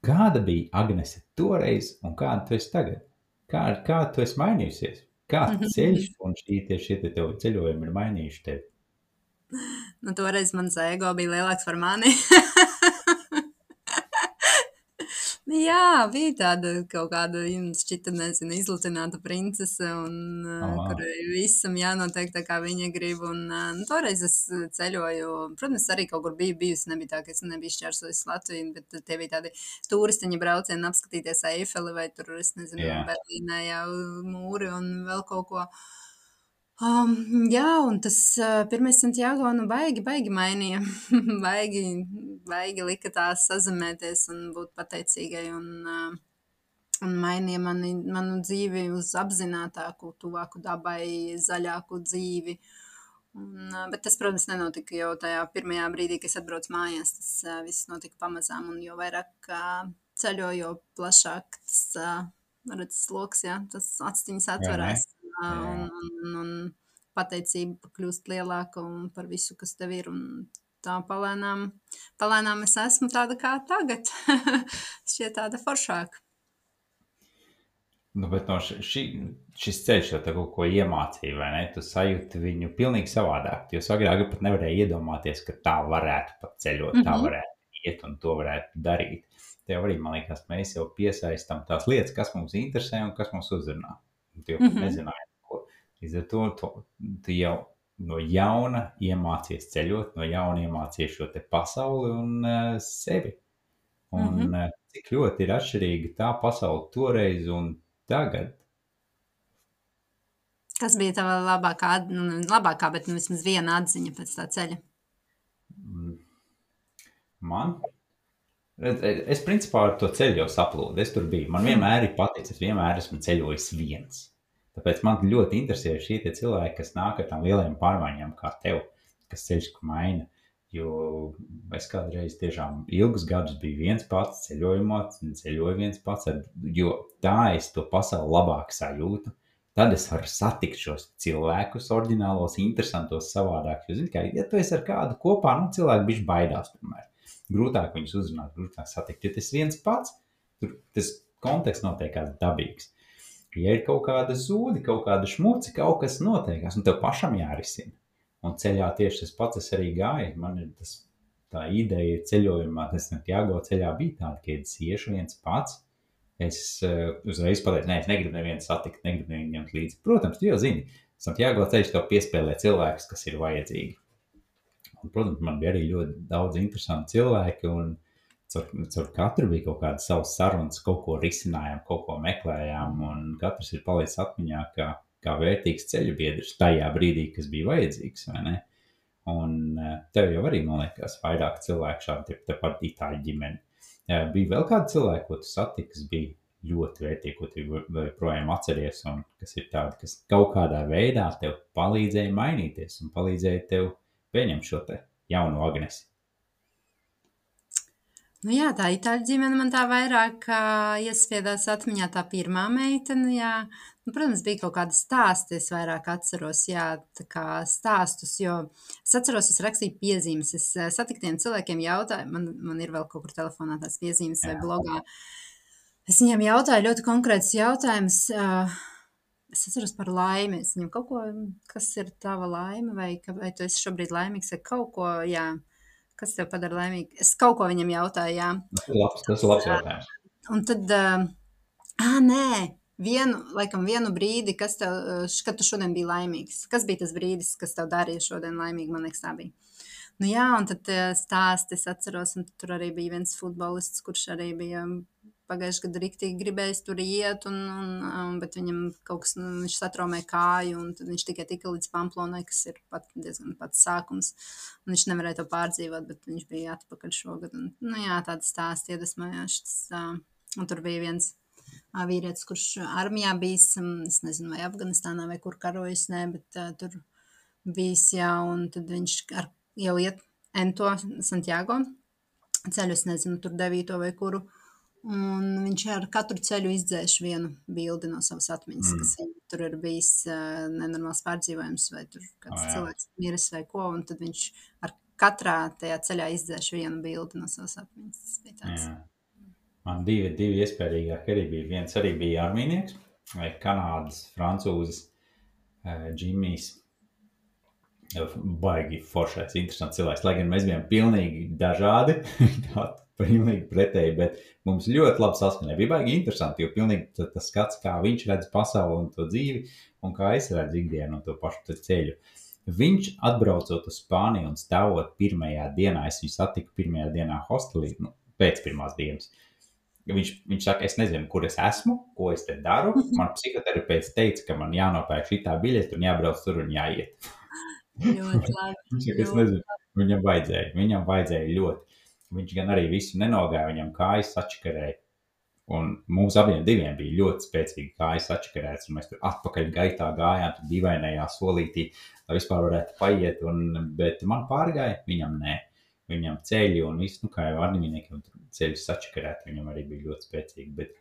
Kāda bija Agnese toreiz un kāda tu esi tagad? Kā, kā tu esi mainījusies? Kā ceļš un šī tie šie te tev ceļojumi ir mainījuši tevi? Nu, toreiz mans ego bija lielāks par mani. Jā, bija tāda kaut kāda, jums šķita, nezinu, izlutināta princese, un uh, Oh, kurai visam jānotiek tā, kā viņa grib. Un, uh, nu, toreiz es ceļoju, protams, arī kaut kur biju bijusi, nebija tā, ka es nebiju šķērsojis Latviju, bet tie bija tādi turistiņa braucieni apskatīties Eifeli vai tur, es nezinu, jā. Berlīnē jau mūri un vēl kaut ko. Um, jā, un tas uh, pirmais Santiago, nu, baigi, baigi mainīja. baigi, baigi lika tā sazemēties un būt pateicīgai. Un, uh, un mainīja mani, manu dzīvi uz apzinātāku, tuvāku dabai, zaļāku dzīvi. Un, uh, bet tas, protams, nenotika jau tajā pirmajā brīdī, kad es atbraucu mājās. Tas uh, viss notika pamazām, un jo vairāk uh, ceļoju, jo plašāk tas uh, redz, sloks, jā, tas astiņas atverās. Jā, un, un, un pateicība kļūst lielāka par visu, kas tev ir. Tā palēnām, palēnām es esmu tāda kā tagad. Šķiet tāda foršāka. Nu, bet no šī, šis ceļš jau kaut ko iemācīja, vai ne? Tu sajūti viņu pilnīgi savādāk. Jo agrāk pat nevarēja iedomāties, ka tā varētu pat ceļot, mm -hmm. tā Mhm. varētu iet un to varētu darīt. Tev arī, man liekas, mēs jau piesaistām tās lietas, kas mums interesē un kas mums uzrunā. Tu jau mm. -hmm. nezināji, ko. Līdz ar to tu, tu jau no jauna iemācies ceļot, no jauna iemācies šo pasauli un uh, sevi. Un Mhm. uh, cik ļoti ir atšķirīga tā pasaule toreiz un tagad. Kas bija tava labākā, nu, labākā bet nu, vismaz viena atziņa pēc tā ceļa? Mm. Man? Es, es principā ar to ceļu jau saplūdu. Es tur biju. Man vienmēr ir paticis, es vienmēr esmu ceļojis viens. Tāpēc man ļoti interesē šie cilvēki, kas nāk ar tām lielām pārmaiņām, kā tev, kas ceļš maina. Jo es kādreiz tiešām ilgus gadus biju viens pats, ceļojumā, ceļoju viens pats, ar, jo tā es to pasauli labāk sajūtu. Tad es varu satikt šos cilvēkus, oriģinālos, interesantos, savādākus. Jo, zini, kā, ja tu esi ar kādu kopā, nu, cilvēki bišķi baidās tomēr. Grūtāk viņus uzrunāt, grūtāk satikt. Ja tas viens pats, tur tas konteksts notiek kāds dabīgs. Ja ir kaut kāda zūda, kaut kāda šmuca, kaut kas notiekās, un tev pašam jārisina. Un ceļā tieši tas pats es arī gāju. Man ir tas, tā ideja ceļojumā, tas Santiago ceļā bija tāda, ka es iešu viens pats. Es uh, uzreiz pateicu, nē, es negribu nevienu satikt, negribu nevienu ņemt līdzi. Protams, tu jau zini, Santiago ceļš tev piespēlē cilvēkus, kas ir vajadzīgi. Un, protams, man bija arī ļoti daudz interesantu cilvēku, un caur, katru bija kaut kāda sava sarunas, kaut ko risinājām, kaut ko meklējām, un katrs ir palicis atmiņā kā, kā vērtīgs ceļu biedrs tajā brīdī, kas bija vajadzīgs? Un eh, tev jau arī, man liekas, vairāk cilvēku šādi tepat itāļu ģimeni. Eh, Bija vēl kādi cilvēki, ko tu satiki, kas bija ļoti vērtīgi, ko tu joprojām atceries, un kas ir tādi, kas kaut kādā veidā tev palīdzēja mainīties un palīdzēja tev pieņemt šo te jaunu Agnesi. Nu jā, tā itāļu ģimene man tā vairāk uh, iespiedās atmiņā tā pirmā meitene, jā. Nu, protams, bija kaut kādi stāsti, es vairāk atceros, jā, tā kā stāstus, jo es atceros, es rakstīju piezīmes, es uh, satiktiem cilvēkiem jautāju, man, man ir vēl kaut kur telefonā tās piezīmes vai Jā. blogā. Es viņiem jautāju ļoti konkrētus jautājumus. Uh, es atceros par laimi. Es viņam kaut ko, kas ir tava laime, vai, ka- vai tu esi šobrīd laimīgs, vai kaut ko, jā, kas tev padara laimīgu. Es kaut ko viņam jautāju, jā. Labs, tas ir labs jautājums. Un tad, ah, nē, vienu, laikam, vienu brīdi, kas tev, kad tu šodien biji laimīgs. Kas bija tas brīdis, kas tev darīja šodien laimīgu? Man liekas, tā bija. Nu, jā, un tad stāsti es atceros, un tur arī bija viens futbolists, kurš arī bija pagājušajā gadā rīktīgi gribējis tur iet, un, un, um, bet viņam kaut kas, nu, viņš satraumēja kāju, un tad viņš tikai tika līdz Pamplonai, kas ir pat diezgan pats sākums, un viņš nevarēja to pārdzīvot, bet viņš bija atpakaļ šogad, un, nu jā, tāda stāsta iedvesmojās, uh, un tur bija viens vīrietis, kurš armijā bijis, es nezinu, vai Afganistānā vai kur karojis, ne, bet uh, tur bijis, jā, un tad viņš ar, jau iet ento Santiago ceļu, es nezinu, tur devīto vai kuru, un viņš ar katru ceļu izdzēš vienu bildi no savas atmiņas, Mm. kas viņam tur ir bijis uh, nenormāls pārdzīvojums, vai tur kāds O, jā. cilvēks miris vai ko, un tad viņš ar katrā tajā ceļā izdzēš vienu bildi no savas atmiņas. Tas bija tāds. Jā. Man divi, divi iespējīgākie arī bija. Viens arī bija armīnieks, vai kanādas, francūzes, uh, Džimijs. Baigi foršais, interesants cilvēks. Lai gan mēs bijām pilnīgi dažādi. Pilnīgi pretēji, bet mums ļoti labi saskanēja. Bija baigi interesanti, jo pilnīgi tas skats, kā viņš redz pasauli un to dzīvi, un kā es redzu ikdienu un to pašu ceļu. Viņš atbraucot uz Spāniju un stāvot pirmajā dienā, es viņu satiku pirmajā dienā hostelī, nu, pēc pirmās dienas. Viņš, viņš saka, es nezinu, kur es esmu, ko es te daru. Man psihoterapeits teica, ka man jānopērk šī tā biļete un jābrauc tur un jāiet. Ļoti labi. Viņš saka, es nezinu, viņam vajadzēja, viņam vajadzēja ļoti. Viņš gan arī visu nenogāja, viņam kājas atšķirēja. Un mums abiem diviem bija ļoti spēcīgi kājas atšķirētas, un mēs tur atpakaļ gaitā gājām, tur dīvainajā solītī, lai vispār varētu paiet. Un, bet man pārgāja, viņam nē. Viņam ceļi un viss, nu, kā jau arnīmniekiem, ceļi sačakarēti, viņam arī bija ļoti spēcīgi. Bet,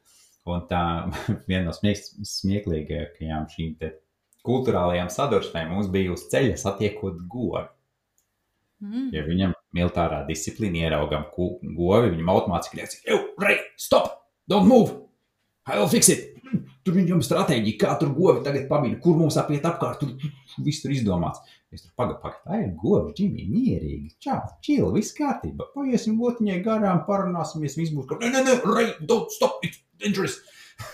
un tā viena no smieklīgākajām šīm kultūrālajām sadursmēm mums bija uz ceļa satiekot govi. Mm. Ja viņam militārā disciplīna ieraugām govi, viņam automātiski liekas, ej, rei, stop, don't move, I will fix it. Tur viņam stratēģija, kā tur govi tagad pamina, kur mums apiet apkārt, tur viss tur izdomāts. Es tur pagaidu, pagaidu, tā ir govi, Džimī, mierīgi, čau, čili, viss kārtībā. Paiesim gotiņai garām, parunāsimies, viss būs, ka, nē, nē, nē, rei, don't stop, it's dangerous.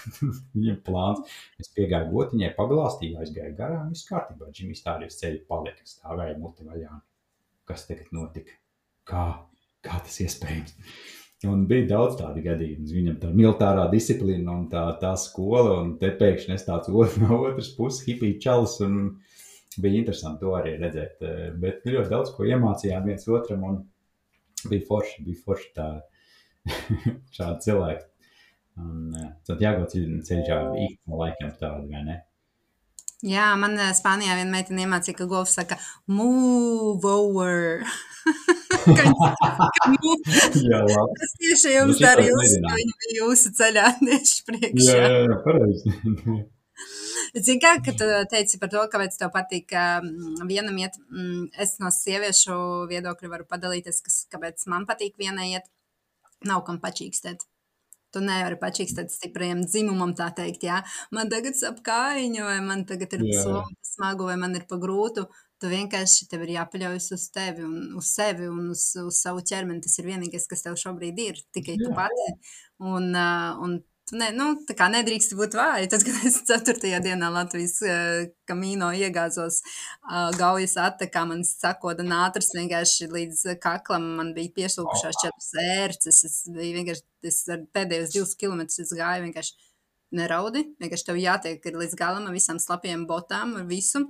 Viņam plāns. Es piegāju gotiņai, paglāstīju, aizgāju garām, viss kārtībā. Džimis stādījis ceļu, palika, stāvēja muti vaļā kas tagad notika, kā, kā tas iespējams. Un bija daudz tādu gadījumu. Viņam tā militārā disciplīna un tā, tā skola, un te pēkšņi es tāds otrs, no otras puses hipija čalis. Bija interesanti to arī redzēt. Bet ļoti daudz ko iemācījām viens otram, un bija forši, bija forši tā, šādi cilvēki. Un, tad jāgot ceļš jau īstenībā laikam tādu, vai ne? Jā, man eh, Spānijā viena meitene iemācīja, ka golfs saka, move over. jā, labi. Tas tieši jums darīja, jūs, ka jūsu ceļā tieši Jā, priekšā. jā, jā, pareizi. Zini, kā, ka tu teici par to, kāpēc tev patīk vienam iet, es no sieviešu viedokļa varu padalīties, kas, kāpēc man patīk vienai iet, nav kam pačīkstēt. Tu nevari pačīkstēt stipriem dzimumam, tā teikt, jā. Man tagad sap kājiņu, vai man tagad ir Jā. smagu, vai man ir pa grūtu. Tu vienkārši tev ir jāpaļaujas uz tevi un uz sevi un uz, uz savu ķermeni. Tas ir vienīgais, kas tev šobrīd ir, tikai tu Jā. pati. Un, uh, un tu ne, nu, tā kā nedrīkst būt vāja. Tad, kad es 4. dienā Latvijas uh, kamīno iegāzos uh, gaujas attekā, man sakoda nātras vienkārši līdz kaklam. Man bija pieslūkušās četras ērces. Es biju vienkārši, es pēdējos divus kilometrus gāju vienkārši neraudi. Vienkārši tev jātiek līdz galam ar visām slapjām botām, ar visu.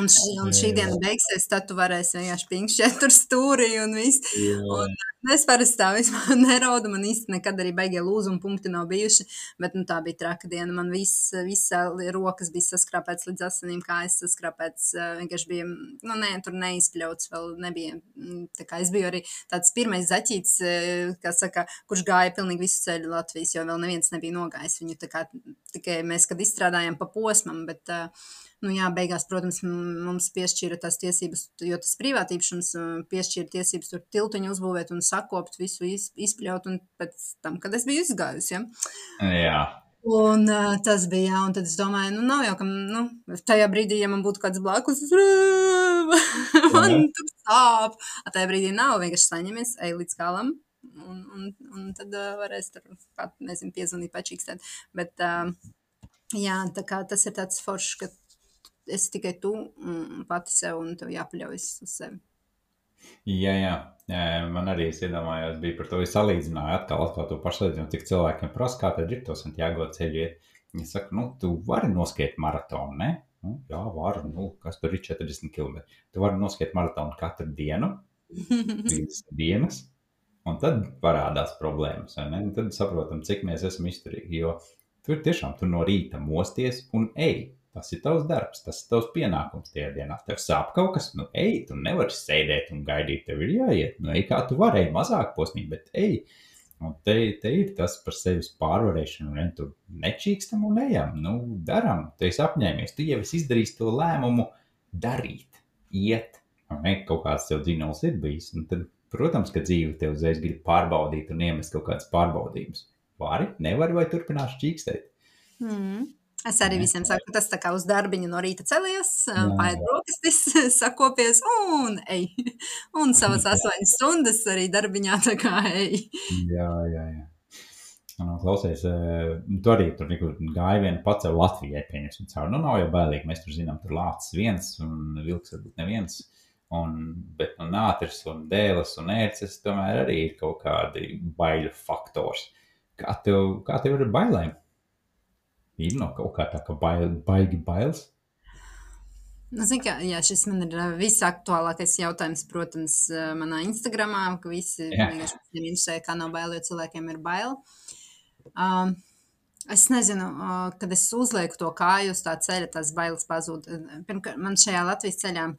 Un šī, un šī diena beigsies, tad tu varēsi vienkārši pinkšķēt tur stūrī un viss. Jā. Un es parasti tā vispār neraudu. Man īsti nekad arī beigie lūzuma punkti nav bijuši. Bet nu, tā bija traka diena. Man viss, visa rokas bija saskrāpēts līdz asinīm, kājas saskrāpēts. eh, Vienkārši bija, nu, nē, tur neizpļauts vēl nebija. Mm, Tā kā es biju arī tāds pirmais zaķīts, kas saka, kurš gāja pilnīgi visu ceļu Latvijas, jo vēl neviens nebija nogājis viņu. Tā kā tikai mēs, kad izstrādājām pa posmam, bet, eh, nu jā, beigās, protams, mums piešķīra tās tiesības, jo tas privātīšums eh, piešķīra tiesības tur tiltiņu uzbūvēt un sakopt visu, iz- izpļaut, un pēc tam, kad es biju izgājusi, ja. Jā. Un uh, tas bija, jā, un tad es domāju, nu, nav jau, ka, nu, tajā brīdī, ja man būtu kāds blakus, man Mhm. tur sāp. A tajā brīdī nav, vienkārši saņemies, ej līdz galam, un, un, un tad uh, varēs tur, pat, nezinu, piezvanīt, pačīkstēt. Bet, uh, jā, tā kā tas ir tāds foršs, ka esi tikai tu un pati sev, un tev jāpaļaujas uz sevi. Jā, jā. man arī es iedomājos, bija par to es salīdzināju, atkal, atkal to pašsalīdzināju, cik cilvēkiem prasa, kā tad ir to Santiago ceļu. Viņi saka, nu, tu vari noskiet maratonu, ne? Nu, jā, varu, nu, kas tur ir 40 km. Tu vari noskiet maratonu katru dienu, 30 dienas, un tad parādās problēmas, vai ne? Un tad saprotam, cik mēs esam izturīgi, jo tur tiešām tu no rīta mosties un ej. Tas ir tavs darbs, tas ir tavs pienākums tajā dienā. Tev sāp kaut kas, nu, ej, tu nevari sēdēt un gaidīt, tev ir jāiet. Nu, ej, kā tu vari, mazāk posmī, bet ej. Un te, te ir tas par sevis pārvarēšanu, un tur nečīkstam un ejam. Nu, daram, tu esi apņēmies, tu jau esi izdarījis to lēmumu darīt, iet. Un ne, kaut kāds tev dzinols ir bijis. Un tad, protams, ka dzīve tev uzreiz grib pārbaudīt un iemest kaut kādas pārbaudījumus. Vari, nevari vai turpinās čīkstēt. Mm. Es arī visiem saku, ka tas tā kā uz darbiņu no rīta celies, paiet brokastis, sakopies un ej. Un savas astoņas stundas arī darbiņā tā kā ej. Jā, jā, jā. Nu, klausies, tu arī tur gāji vienu pacēlu Latvijai, pieņemsim cauri. Nu, nav jau bailīgi, mēs tur zinām, tur lācis viens un vilks varbūt neviens. Un, bet nu, nātris un dēles un ērces tomēr arī ir kaut kādi baiļu faktors. Kā tev, kā tev ir bailēm? Ir no kaut kā tā, ka bail, baigi bailes. Nu, zin, kā, jā, šis man ir visaktuālākais jautājums, protams, manā Instagramā, ka visi vienkārši interesē, kā nav bail, jo cilvēkiem ir bail. Um, es nezinu, uh, kad es uzlieku to kāju uz tā ceļa, tās bailes pazūd. Pirmkārt, man šajā Latvijas ceļā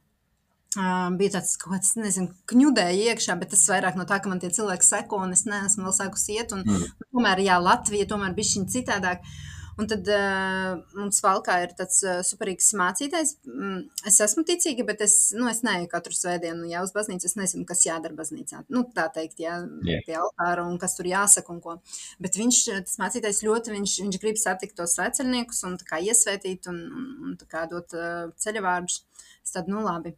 Uh, bija tāds kaut kāds, nezinu, kņudēji iekšā, bet tas vairāk no tā, ka man tie cilvēki seko, un es neesmu vēl sākusi iet. Un, mm. Tomēr, jā, Latvija tomēr bija šī citādāk. Uh, Un tad uh, mums valkā ir tāds uh, superīgs mācītājs. Mm, es esmu ticīga, bet es, nu, es neeju katru svētdienu, ja uz baznīcu es nezinu, kas jādara baznīcā. Nu, tā teikt, jā, yeah. pie altāra un kas tur jāsaka un ko. Bet viņš, tas mācītājs ļoti, viņš, viņš grib satikt tos sveceļniekus un tā kā iesvētīt un, un, un tā kā dot uh, ceļavārdus. Es tad, nu, labi.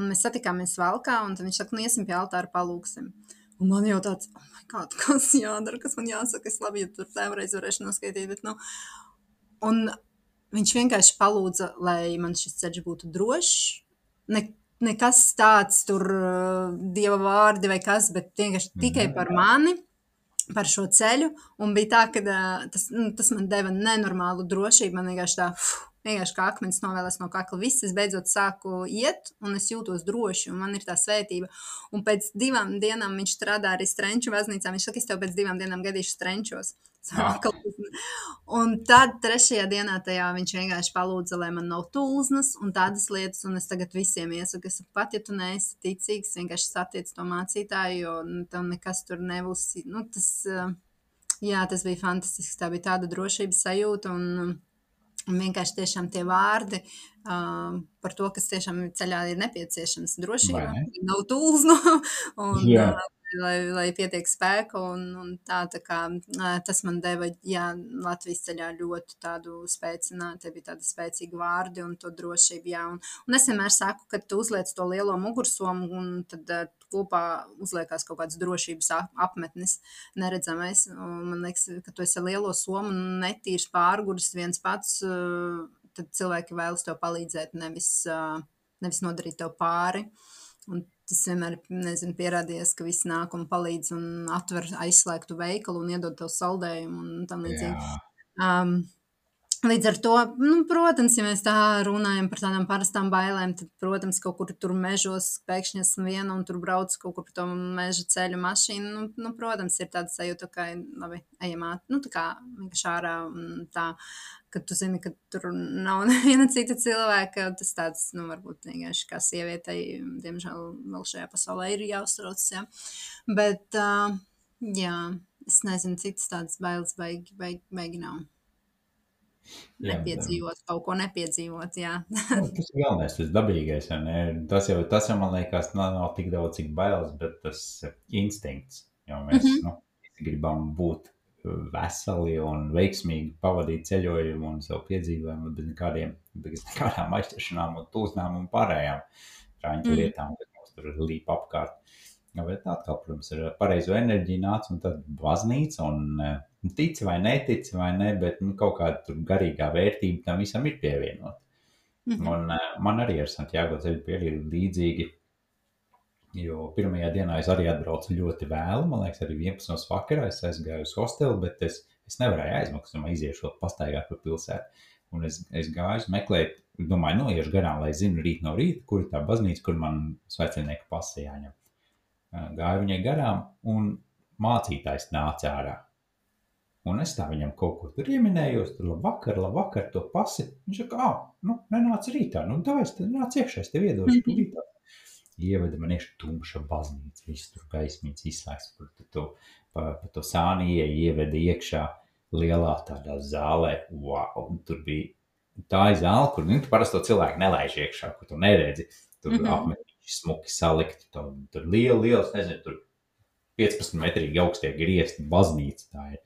Un mēs satikāmies valkā un viņš saka, nu, iesim pie altāra palūksim. Un man jau tāds, oh God, kas jādara, kas man jāsaka, es labi, ja tur tēvreiz varēšu noskaidīt, bet, nu, un viņš vienkārši palūdza, lai man šis ceļš būtu drošs, ne, nekas tāds tur dieva vārdi vai kas, bet vienkārši -hmm. tikai par mani, par šo ceļu, un bija tā, ka tas, nu, tas man deva nenormālu drošību, man vienkārši tā, fuh, vienkārši kā akmens novēlēs no kakla. Viss es beidzot sāku iet, un es jūtos droši, un man ir tā svētība. Un pēc divām dienām viņš strādā arī Strenču baznīcā. Viņš saka, es tev pēc divām dienām gadīšu Strenčos. Un tad trešajā dienā tajā viņš vienkārši palūdza, lai man nav tulznas un tādas lietas, un es tagad visiem iesaku, es pat, ja tu neesi ticīgs, vienkārši satiec to mācītāju, jo nu, tev nekas tur nebūs, nu, tas, jā, tas bija fantastisks, tā bija tāda drošības sajūta, un Un vienkārši tiešām tie vārdi uh, par to, kas tiešām ceļā ir nepieciešams. Drošība, nav tūlznu, un, Jā. uh, lai, lai pietiek spēka. Un, un tā, tā kā, uh, tas man deva jā, Latvijas ceļā ļoti tādu spēcinātu, bija tādi spēcīgi vārdi un to drošību. Jā. Un, un es vienmēr saku, ka tu uzliec to lielo mugursomu un tad uh, kopā uzliekās kaut kāds drošības apmetnis, neredzamais. Man liekas, ka tu esi lielo somu un netīrs pārgurs viens pats, tad cilvēki vēlas tev palīdzēt, nevis, nevis nodarīt tev pāri. Un tas vienmēr ir pierādījies, ka viss nāk un palīdz un atver aizslēgtu veikalu un iedod tev saldējumu un tam līdzīgi. Um, Līdz ar to, nu, protams, ja mēs tā runājam par tādām parastām bailēm, tad, protams, kaut kur tur mežos pēkšņi esmu viena un tur brauc kaut kur pa to meža ceļu mašīnu. Nu, nu, protams, ir tāda sajūta, ka, labi, ejam āt, nu, tā kā vienkārši ārā un tā, ka tu zini, ka tur nav neviena cita cilvēka. Tas tāds, nu, varbūt vienkārši kā sievietei, diemžēl, vēl šajā pasaulē ir jāuztraucas, jā. Bet, uh, jā, es nezinu, citas tādas bailes baigi, baigi, baigi nav. Nepiedzīvot, jā, kaut ko nepiedzīvot. Jā. nu, tas ir galvenais, tas dabīgais. Tas jau, tas jau man liekas, nav, nav tik daudz, cik bailes, bet tas instinkts. Jo mēs mm -hmm. nu, gribam būt veseli un veiksmīgi pavadīt ceļojumu un savu piedzīvojumu bez nekādiem, bez nekādām aizķeršanām un tūznām un pārējām trāņķu mm. lietām, kas mums tur līp apkārt. Bet atkal, protams, ar pareizo enerģiju nāca un tad baznīca un uh, tici vai netici vai ne, bet nu, kaut kāda garīgā vērtība tam visam ir pievienota. Mm. Un uh, man arī ar Santiago ceļu pieredzi līdzīgi, jo pirmajā dienā es arī atbraucu ļoti vēlu, man liekas, arī 11. vakarā es aizgāju uz hostelu, bet es, es nevarēju aizmaksāt, man iziešot pastaigāt pa pilsētu. Un es, es gāju meklēt, domāju, nu, iešu garām, lai zinu rīt no rīta, kur ir tā baznīca, kur man svecinieka pasi jāņem. Gāju viņai garām, un mācītājs nāca ārā. Un es tā viņam kaut ko tur ieminējos, tur labvakar, labvakar, to pasi. Viņš saka, ah, nu, nenāc rītā, nu, davai, nāc iekšā, es tev iedošu mm -hmm. Rītā. Ieveda man iekšā tumša baznīca, viss tur gaismīts izslēgts, par to, pa, pa to sāni ieveda iekšā lielā tādā zālē, wow, un tur bija tā zāle, kur, nu, tu parasti to cilvēku nelaiž iekšā, kur tu neredzi, tur mm -hmm. apmetīgi smuki salikti, tur, tur liela, liels, nezinu, tur 15 metrīgi augstie griezti, baznīca tā ir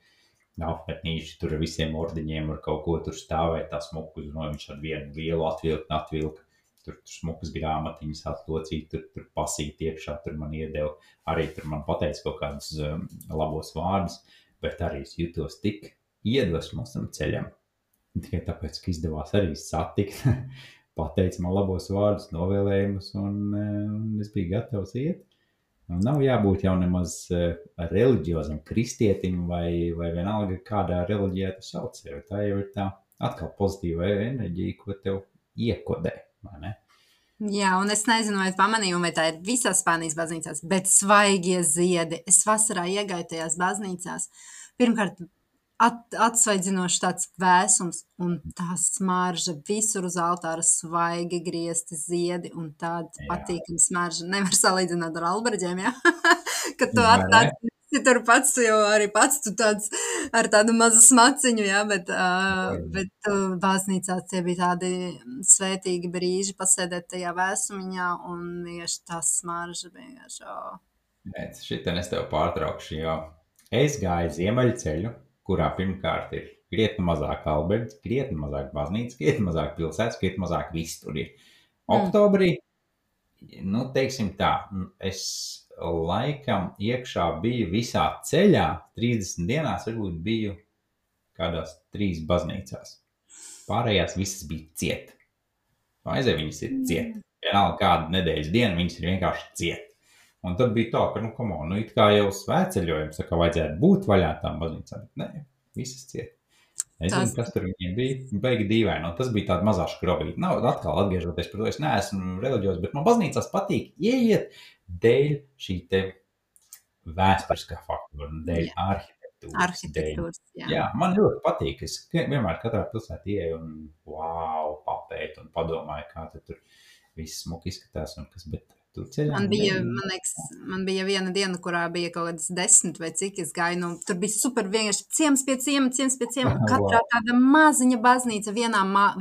apmetnīši tur ar visiem ordeņiem, ar kaut ko tur stāvēt, tā smuku, no viņš ar vienu vielu atvilkt, atvilkt. Tur, tur smukas grāmatiņas atlocīt, tur, tur pasīt iekšā, tur man iedeva, arī tur man pateica kaut kādus um, labos vārdus, bet arī es jutos tik iedvesmos tam ceļam. Tikai tāpēc, ka izdevās arī satikt, pateica man labos vārdus, novēlējumus, un, un es biju gatavs iet. Nu, nav jābūt jau nemaz uh, reliģiozam, kristietim vai, vai vienalga, kādā reliģijā tu sauc sevi. Tā jau ir tā atkal pozitīva enerģija, ko tev iekodē. Jā, un es nezinu, vai pamanīju, vai tā ir visās Spānijas baznīcās, bet svaigie ziedi. Es vasarā iegāju tajās baznīcās. Pirmkārt, at, atsvaidzinošs tāds vēsums, un tā smarža visur uz altāra svaigi griezti ziedi, un tāda patīkama smarža. Nevar salīdzināt ar alberģiem, ja? kad tu atnāc. Ja tur pats jau arī pats tu tāds ar tādu mazu smaciņu, jā, bet, uh, bet uh, baznīcās tie bija tādi svētīgi brīži pasēdēt tajā vēsumiņā un vienkārši tas smarža vienkārši. Oh. Nē, šitien es tev pārtraukšu, jo es gāju ziemeļceļu kurā pirmkārt ir krietni mazāk alberts, krietni mazāk baznīca, krietni mazāk pilsētas, krietni mazāk viss tur ir. Mm. Oktobrī, nu, teiksim tā, es laikam iekšā biju visā ceļā, 30 dienās varbūt biju kādās trīs baznīcās. Pārējās visas bija ciet. Aizē viņas ir ciet. Mm. Vienalga kādu nedēļas dienu viņas ir vienkārši ciet. Un tad bija tā, ka, nu, on, nu it kā jau svētceļojums, tā kā vajadzētu būt vaļā tām baznīcām, bet nē, visas ciet. Nezinu, tas... kas tur viņiem bija. Beigi dīvaini. Un tas bija tāds mazs skrobīts. Nav atkal atgriežoties pie tā, es neesmu reliģijos, bet man baznīcās patīk ieiet dēļ šī te vēsturiskā faktora, dēļ jā. arhitektūras. Arhitektūras, dēļ. jā. jā. Man ļoti patīk. Es vienmēr katrā pilsētā ieeju un wow, papētu un padomāju, kā tur viss smuki izskatās un kas, bet Man bija, man, liekas, man bija viena diena, kurā bija kaut kādas desmit vai cik es gāju. Nu, tur bija super vienkārši ciems pie ciema, ciems pie ciema. Katrā tāda maziņa baznīca, vienā mā,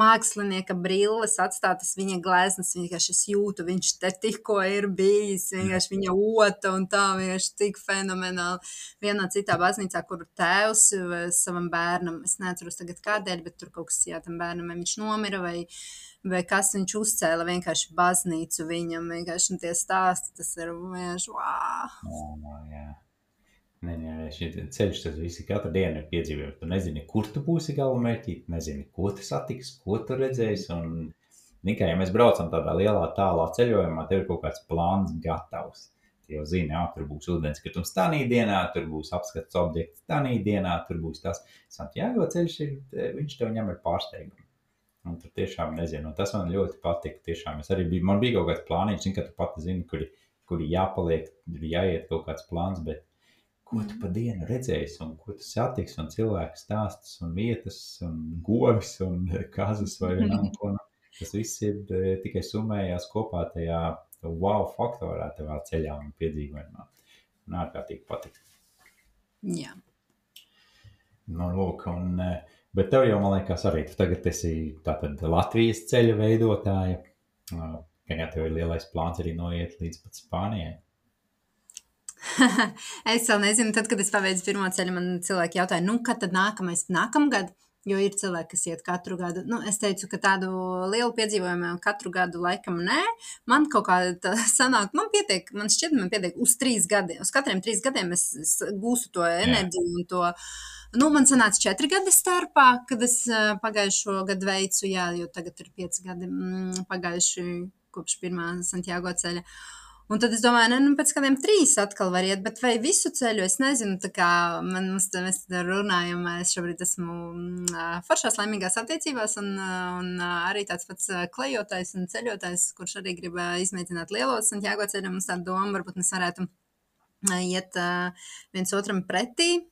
mākslinieka brilles atstātas viņa gleznas. Vienkārši es jūtu, viņš te tikko ir bijis, vienkārši viņa ota un tā vienkārši tik fenomenāli. Vienā citā baznīcā, kur tēvs savam bērnam, es neatceros tagad kādēļ, bet tur kaut kas, jā, tam bērnam viņš nomira vai vai kas viņš uzcēla vienkārši baznīcu viņam, vienkārši tie stāsti, tas ir vienkārši wow. No, no, jā. Nē, nē, šis ceļš, tas viss katru dienu ir piedzīvojums. Tu nezini, kur tu būsi galamērķī, nezini, ko tu satiksi, ko tu redzēsi. Un tikai, ja mēs braucam tādā lielā, tālā ceļojumā, tev ir kaut kāds plāns gatavs. Tu jau zini, jā, tur būs ūdenskritums tādā dienā, tur būs apskats objekts tādā dienā, tur būs tas. Santiago ceļš ir, viņš tev ņem ar pārsteigumu. Un tur tiešām nezinu, tas man ļoti patika. Tiešām es arī biju, man bija kaut kāds plāniņš, ka tu pati zini, kur, kur jāpaliek, tur jāiet kaut kāds plāns, bet ko tu pa dienu redzēsi, un ko tu satiksi, un cilvēku stāstus, un vietas, un govis, un kazas vai. Nu, tas viss ir e, tikai summējās kopā tajā wow faktorā, tavā ceļā un piedzīvojumā. Un ārkārtīgi patika. Jā. Nu, lūk, un uh, Bet tev jau, man liekas, arī tu tagad esi tātad Latvijas ceļa veidotāja. Gan jau tev ir lielais plāns arī noiet līdz pat Spānijai. es vēl nezinu, tad, kad es paveicu pirmo ceļu, man cilvēki jautāja, nu, kad tad nākamais, nākamgad? Jo ir cilvēki, kas iet katru gadu. Nu, es teicu, ka tādu lielu piedzīvojumu katru gadu laikam nē. Man kaut kā tā sanāk, man pietiek, man šķiet, man pietiek uz trīs gadiem. Uz katriem trīs gadiem es, es gūstu to enerģiju Jā. un to Nu, man sanāca četri gadi starpā, kad es pagājušo gadu veicu, jā, jo tagad ir pieci gadi mm, pagājuši kopš pirmā Santiago ceļa. Un tad es domāju, ne, nu, pēc kādiem trīs atkal var iet, bet vai visu ceļu es nezinu. Tā kā man, mums, mēs runājam, es šobrīd esmu mm, foršās laimīgās attiecībās, un, un arī tāds pats klejotājs un ceļotājs, kurš arī grib izmēģināt lielo Santiago ceļu. Mums tāda doma, varbūt mēs varētu iet viens otram pretī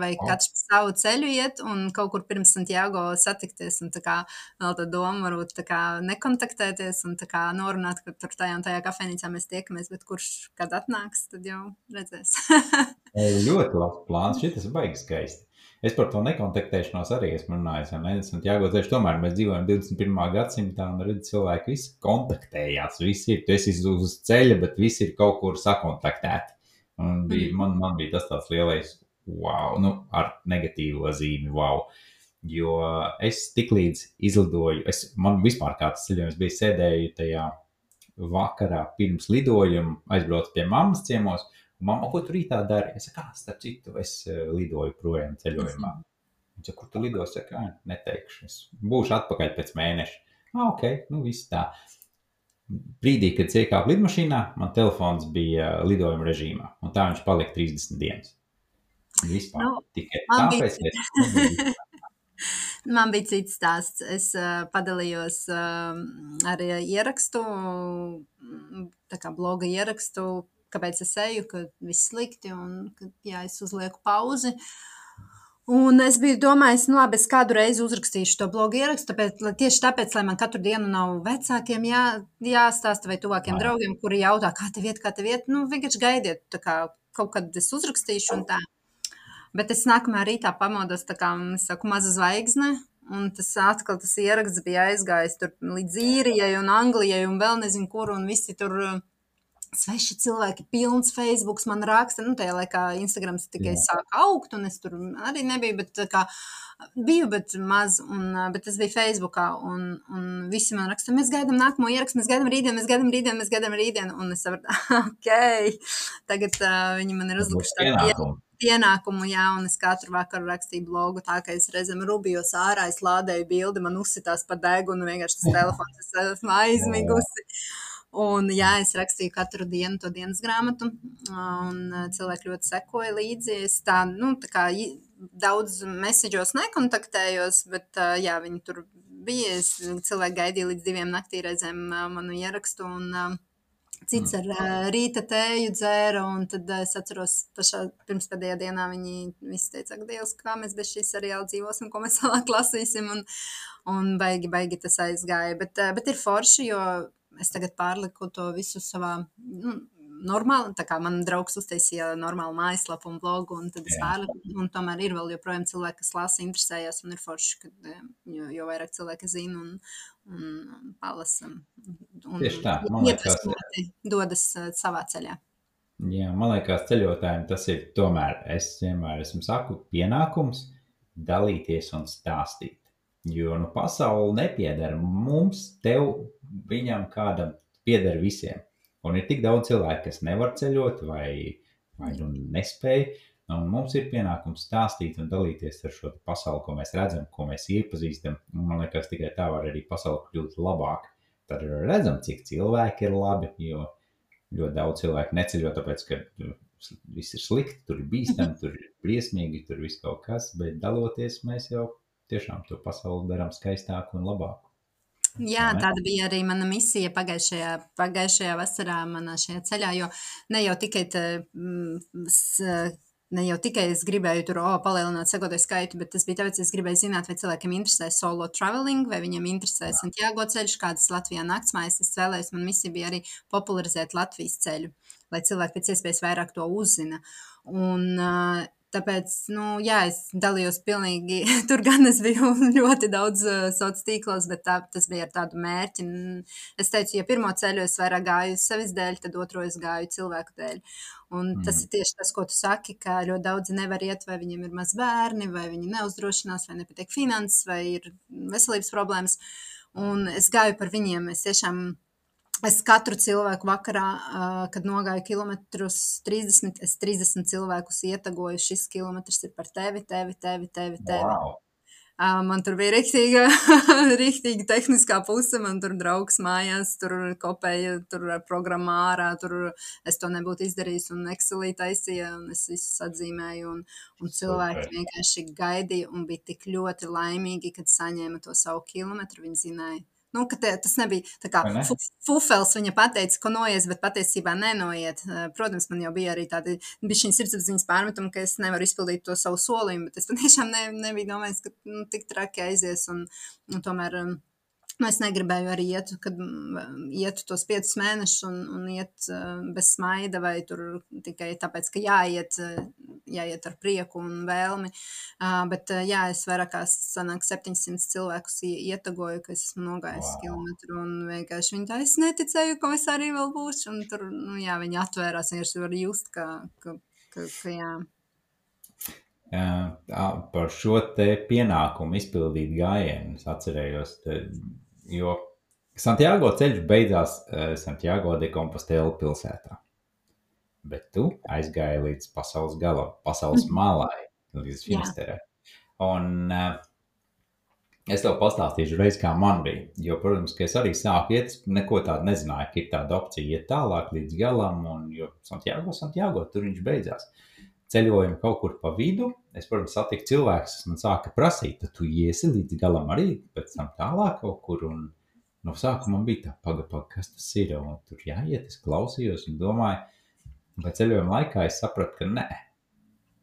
vai katrs pa savu ceļu iet un kaut kur pirms Santiago satikties. Un tā kā vēl tā doma varbūt tā kā nekontaktēties un tā kā norunāt, ka tur tajā un tajā kafejnīcā mēs tiekamies, bet kurš kad atnāks, tad jau redzēs. ļoti labs plāns, šis ir baigi skaisti. Es par to nekontaktēšanos arī esmu runājis. Ne? Santiago ceļš tomēr mēs dzīvojam 21. gadsimtā un redz cilvēki visi kontaktējās. Visi ir, tu esi uz ceļa, bet visi ir kaut kur sakontaktēti. Un bija, man, man bija tas tāds lielais wow, nu, ar negatīvo zīmi, wow. Jo es tiklīdz izlidoju, es, man vispār kāds ceļojums bija sēdēju tajā vakarā pirms lidojuma, aizbraucu pie mammas ciemos, mamma, ko tu rītā dari? Es saku, starp citu, es lidoju projām ceļojumā. Viņa saka, kur tu lidos? Es saku, neteikšu, es būšu atpakaļ pēc mēneša. Ah, ok, nu viss tā. Brīdī, kad iekāpu lidmašīnā, man telefons bija lidojuma režīmā, un tā viņš palika 30 dienas. Vispār nu, tikai tāpēc, bija... ka Man bija cits stāsts. Es uh, padalījos uh, ar ierakstu, tā kā bloga ierakstu, kāpēc es eju, ka viss slikti un ka jā, es uzlieku pauzi. Un es biju domājis, nu, labi, es kādu reizi uzrakstīšu to blogu ierakstu, tāpēc, tieši tāpēc, lai man katru dienu nav vecākiem jā, jāstāsta vai tuvākiem Jā. draugiem, kuri jautā, kā tev iet, kā tev iet. Nu, vienkārši gaidiet, kā kaut kad es uzrakstīšu un tā. Bet es nākamajā rītā pamodos, tā kā es saku, maza zvaigzne. Un tas atkal tas ieraksts bija aizgājis līdz īrijai un Anglijai un vēl nezinu kur, un visi tur uh, sveši cilvēki, pilns Facebook, man raksta, nu, tajā laikā Instagrams tikai Jā. sāka augt, un es tur arī nebiju, bet kā biju, bet maz, un, uh, bet es biju Facebookā, un, un visi man raksta, mēs gaidām nākamo ierakstu, mēs gaidām rītdienu, mēs gaidām rītdienu, mēs gaidām rītdienu, un es sapratu, ok, tagad uh, viņi man ir uzlikuši tādu pienākumu, un es katru vakaru rakstīju blogu tā, ka es reizēm rubjos ārā, es lādēju bildi, man uzsitās pa degunu, vienkārši tas telefons, es esmu aizmigusi. Un, jā, es rakstīju katru dienu to dienas grāmatu, un cilvēki ļoti sekoja līdzi. Es tā, nu, tā kā daudz mēsīģos nekontaktējos, bet, jā, viņi tur bija. Es, cilvēki gaidīja līdz diviem naktī reizēm manu ierakstu, un Cits ar uh, rīta tēju dzēra, un tad uh, es atceros, pašā pirms pēdējā dienā viņi visi teica, ka Dievs, kā mēs bez šīs seriāla dzīvosim, ko mēs vēlāk lasīsim, un, un baigi, baigi tas aizgāja. Bet, uh, bet ir forši, jo es tagad pārliku to visu savā, nu, normāli, tā kā man draugs uztaisīja normālu mājaslapu un blogu, un tad es pārliku, un tomēr ir vēl joprojām cilvēki, kas lasa, interesējas, un ir forši, kad jo, jo vairāk cilvēki zina un, un palasa. Un, Tieši tā, man liekas, dodas savā ceļā. Jā, man liekas, ceļotājiem tas ir tomēr, es vienmēr esmu saku, pienākums dalīties un stāstīt. Jo nu, pasaule nepieder mums, tev, viņam, kādam pieder visiem. Un ir tik daudz cilvēku, kas nevar ceļot vai, vai nu nespēj. Un mums ir pienākums stāstīt un dalīties ar šo pasauli, ko mēs redzam, ko mēs iepazīstam. Un man liekas, tikai tā var arī pasaule kļūt labāk. Tad redzam, cik cilvēki ir labi, jo ļoti daudz cilvēku neceļo, tāpēc, ka viss ir slikti, tur ir bīstami, tur ir briesmīgi, tur viss kaut kas, bet daloties mēs jau tiešām to pasauli darām skaistāku un labāku. Jā, tāda bija arī mana misija pagājušajā, pagājušajā vasarā manā šajā ceļā, jo ne jau tikai te, mm, ne jau tikai es gribēju tur oh, palielināt sekotāju skaitu, bet tas bija tāpēc, ka es gribēju zināt, vai cilvēkiem interesē solo traveling, vai viņiem interesē Santiago ceļš, kādas Latvijā naktsmājas. Es vēlējos, man misija bija arī popularizēt Latvijas ceļu, lai cilvēki pēc iespējas vairāk to uzzina. Un, uh, Tāpēc, nu, jā, es dalījos pilnīgi. Tur gan es biju ļoti daudz uh, sociālos tīklos, bet tā, tas bija ar tādu mērķi. Es teicu, ja pirmo ceļu es vairāk gāju sevis dēļ, tad otro es gāju cilvēku dēļ. Un mm. tas ir tieši tas, ko tu saki, ka ļoti daudzi nevar iet, vai viņiem ir maz bērni, vai viņi neuzdrošinās, vai nepatīk finanses, vai ir veselības problēmas. Un es gāju par viņiem. Es tiešām Es katru cilvēku vakarā, kad nogāju kilometrus, 30, es 30 cilvēkus ietegoju. Šis kilometrs ir par tevi, tevi, tevi, tevi. tevi. Wow. Man tur bija rīktīga, rīktīga tehniskā puse. Man tur draugs mājās, tur kopēja, tur programmā ārā. Tur es to nebūtu izdarījis, un Excelī taisīja, un es visus atzīmēju. Un, un cilvēki vienkārši gaidīja un bija tik ļoti laimīgi, kad saņēma to savu kilometru. Viņi zināja, Nu, te, tas nebija kā ne? fufels, viņa pateica, ka noies, bet patiesībā nenoiet. Eh, protams, man jau bija arī tādi bišķiņ sirdsapziņas pārmetumi, ka es nevaru izpildīt to savu solījumu, bet es patiešām ne, nebiju domājis, ka nu, tik traki aizies un, un tomēr. Um, Nu, es negribēju arī iet, kad ietu tos piecus mēnešus un, un iet uh, bez smaida, vai tur tikai tāpēc, ka jāiet, jāiet ar prieku un vēlmi. Uh, bet, uh, jā, es vairāk kā sanāk 700 cilvēkus ietagoju, ka es esmu nogājis wow. kilometru, un vienkārši viņi tā, es neticēju, ka es arī vēl būšu, un tur, nu jā, viņi atvērās, vienkārši var just, ka, ka, ka, ka jā. par šo te pienākumu izpildīt gājienu. Es atcerējos, te, jo Santiago ceļš beidzās Santiago de Compostela pilsētā. Bet tu aizgāji līdz pasaules galam, pasaules mhm. malai, līdz Finisterē. Un uh, Es tev pastāstīšu, reiz, kā man bija. Jo, protams, ka es arī sāku iet, neko tādu nezināju, ka ir tāda opcija iet tālāk līdz galam, un jo Santiago, Santiago, tur viņš beidzās. Ceļojumi kaut kur pa vidu. Es, protams, satiku cilvēkus, kas man sāka prasīt, tad tu iesi līdz galam arī, pēc tam tālāk kaut kur. Un no sākuma bija tā, pagaidi, paga, kas tas ir. Un tur jāiet, es klausījos un domāju, bet ceļojuma laikā es sapratu, ka nē,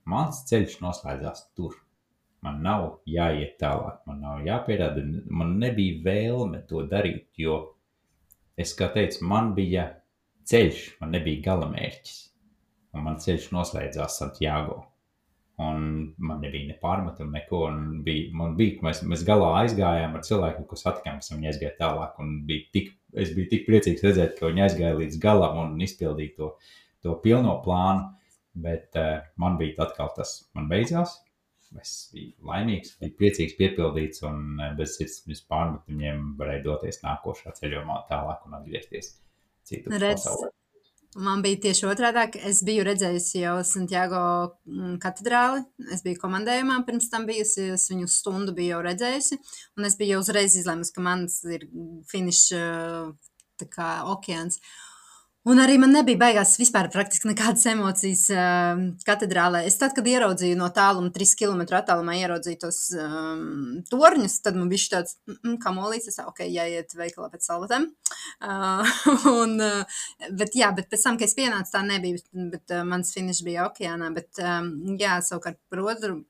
mans ceļš noslēdzās tur Man nav jāiet tālāk, man nav jāpierāda, man nebija vēlme to darīt, jo es, kā teicu, man bija ceļš, man nebija galamērķis. Un man ceļš noslēdzās Santiago. Un man nebija ne pārmetumu, neko. Bija, man bija, mēs, mēs galā aizgājām ar cilvēku, ko satikām, kas viņi aizgāja tālāk. Bija tik, es biju tik priecīgs redzēt, ka viņi aizgāja līdz galam un izpildīja to, to pilno plānu. Bet uh, man bija atkal tas, man beidzās, es biju laimīgs, biju priecīgs, piepildīts un eh, bez sirds pārmetumiem varēju doties nākošā ceļojumā tālāk un atgriezties citur Redz. Man bija tieši otrādi. Es biju redzējusi jau Santiago mm, katedrāli. Es biju komandējumā, pirms tam bijusi. Es viņu stundu biju jau redzējusi. Un es biju uzreiz izlēmusi, ka mans ir finiša okeāns. Uh, Un arī man nebija baigās vispār praktiski nekādas emocijas uh, katedrālē. Es tad, kad ieraudzīju no tāluma, trīs km attālumā ieraudzīju tos um, torņus, tad man bija tāds, mm, kā molīts, ok, jāiet veikalā pēc salvatēm. Uh, un, uh, bet jā, bet pēc tam, kad es pienācu, tā nebija, bet uh, mans finišs bija okeānā. Bet um, jā, savukārt par otru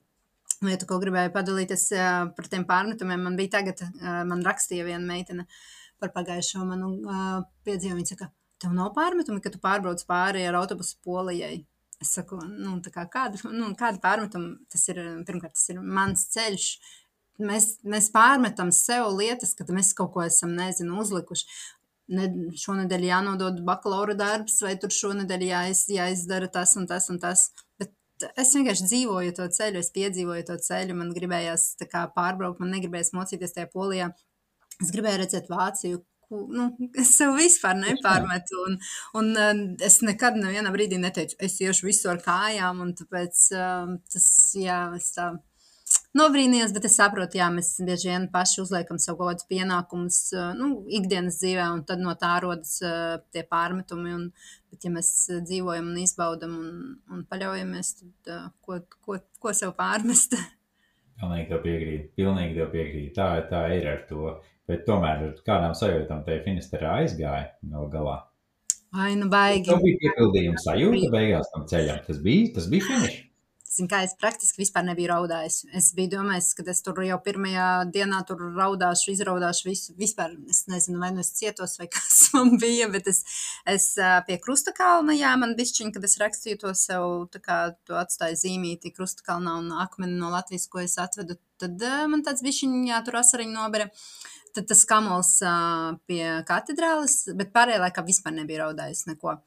lietu, ko gribēju padalīties par tiem pārmetumiem, man bija tagad, man rakstīja viena meitene par pagājušo manu piedzīvumu. Viņa saka, tev nav pārmetumi, ka tu pārbrauc pāri ar autobusu polijai. Es saku, nu, kā, kāda, nu, kāda pārmetuma tas ir? Pirmkārt, tas ir mans ceļš. Mēs, mēs pārmetam sev lietas, kad mēs kaut ko esam, nezinu, uzlikuši. Ne, šonadēļ jānodod bakalaura darbs, vai tur šonadēļ jāiz, jāizdara tas un tas un tas. Bet es vienkārši dzīvoju to ceļu, es piedzīvoju to ceļu, man gribējās kā, pārbraukt, man negribējās mocīties tajā polijā. Es gribēju redzēt Vāciju, nu, es sev vispār nepārmetu. Un, un uh, es nekad nevienā brīdī neteicu, es iešu visu ar kājām, un tāpēc uh, tas, jā, es tā nobrīnījos, bet es saprotu, jā, mēs bieži vien paši uzliekam sev kaut kādus pienākumus, uh, nu, ikdienas dzīvē, un tad no tā rodas uh, tie pārmetumi. Un, bet, ja mēs dzīvojam un izbaudam un, un paļaujamies, tad uh, ko, ko, ko sev pārmest? Pilnīgi tev piekrīt, pilnīgi tev piekrīt. Tā, tā ir ar to. Bet tomēr ar kādām sajūtām te Finisterā aizgāja gal galā. Vai nu baigi. Tas bija piepildījums sajūta beigās tam ceļam. Tas bija, tas bija finišs. Zin, kā es praktiski vispār nebiju raudājis. Es biju domājis, ka es tur jau pirmajā dienā tur raudāšu, izraudāšu visu. Vispār es nezinu, vai nu es cietos, vai kas man bija, bet es, es pie krusta kalna, jā, man bišķiņ, kad es rakstīju to sev, tā kā to atstāju zīmīti krusta kalnā un akmeni no Latvijas, ko es atvedu, tad man tāds bišķiņ, jā, tur asariņu nobere. Tad tas kamols uh, pie katedrāles, bet pārējā laikā vispār nebija raudājis neko.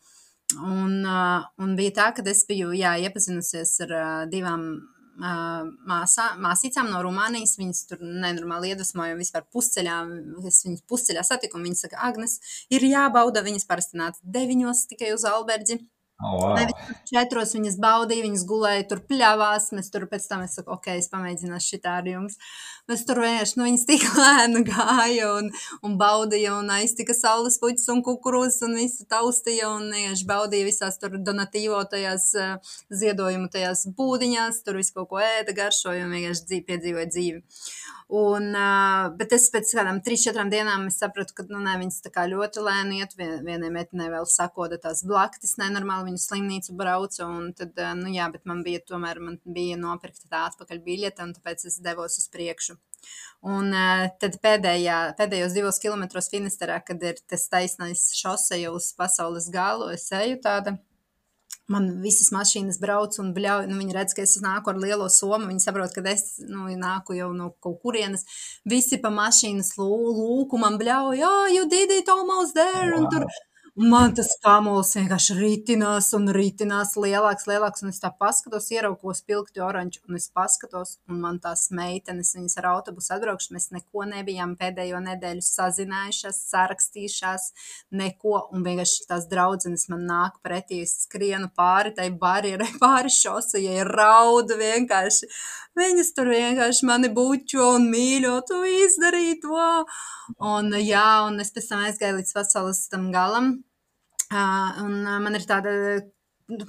Un, uh, un bija tā, ka es biju jā, iepazinusies ar uh, divām māsā, māsīcām no Rumānijas. Viņas tur nenormāli iedvesmoja vispār pusceļā. Es viņas pusceļā satiku, un viņas saka, Agnes, ir jābauda. Viņas parasti nāca deviņos tikai uz Alberģi. Oh, wow. Četros viņas baudīja, viņas gulēja tur pļāvās. Mēs tur pēc tam, es saku, ok, es pamēģināšu šitā ar jums. Mēs tur vienkārši, nu, viņas tik lēni gāja un, un baudīja un aiztika saules puķis un kukurūzas un visu taustīja un vienkārši baudīja visās tur donatīvo tajās uh, ziedojumu tajās būdiņās, tur visu kaut ko ēda garšoja un vienkārši dzīvi, piedzīvoja dzīvi. Un, uh, bet es pēc kādām trīs, četrām dienām sapratu, ka nu, ne, viņas ļoti lēni iet. Vien, vienai meitenei vēl sakoda tās blaktis, nenormāli viņu slimnīcu brauca. Tad, uh, nu jā, bet man bija tomēr man bija nopirkta tā atpakaļ biļete, un tāpēc es devos uz priekšu. Un uh, tad pēdējā, pēdējos divos kilometros Finisterā, kad ir tas taisnais šoseja uz pasaules galu, es eju tāda man visas mašīnas brauc un bļauj. Nu, viņi redz, ka es nāku ar lielo somu. Viņi saprot, ka es nu, nāku jau no kaut kurienes. Visi pa mašīnas lūku man bļauj, oh, you did it almost there. Wow. Un tur man tas kamols vienkārši ritinās un ritinās lielāks, lielāks, un es tā paskatos, ieraugu, spilgti oranžu, un es paskatos, un man tās meitenes, viņas ar autobusu atbraukšu, mēs neko nebijām pēdējo nedēļu sazinājušās, sarakstījušās, neko, un vienkārši tās draudzenes man nāk pretī, es skrienu pāri tai barjerai, pāri šosejai, raudu vienkārši. Viņas tur vienkārši mani bučo un mīļo, tu izdarīji to. Un jā, un es pēc tam aizgāju līdz pasaules tam galam, un man ir tāda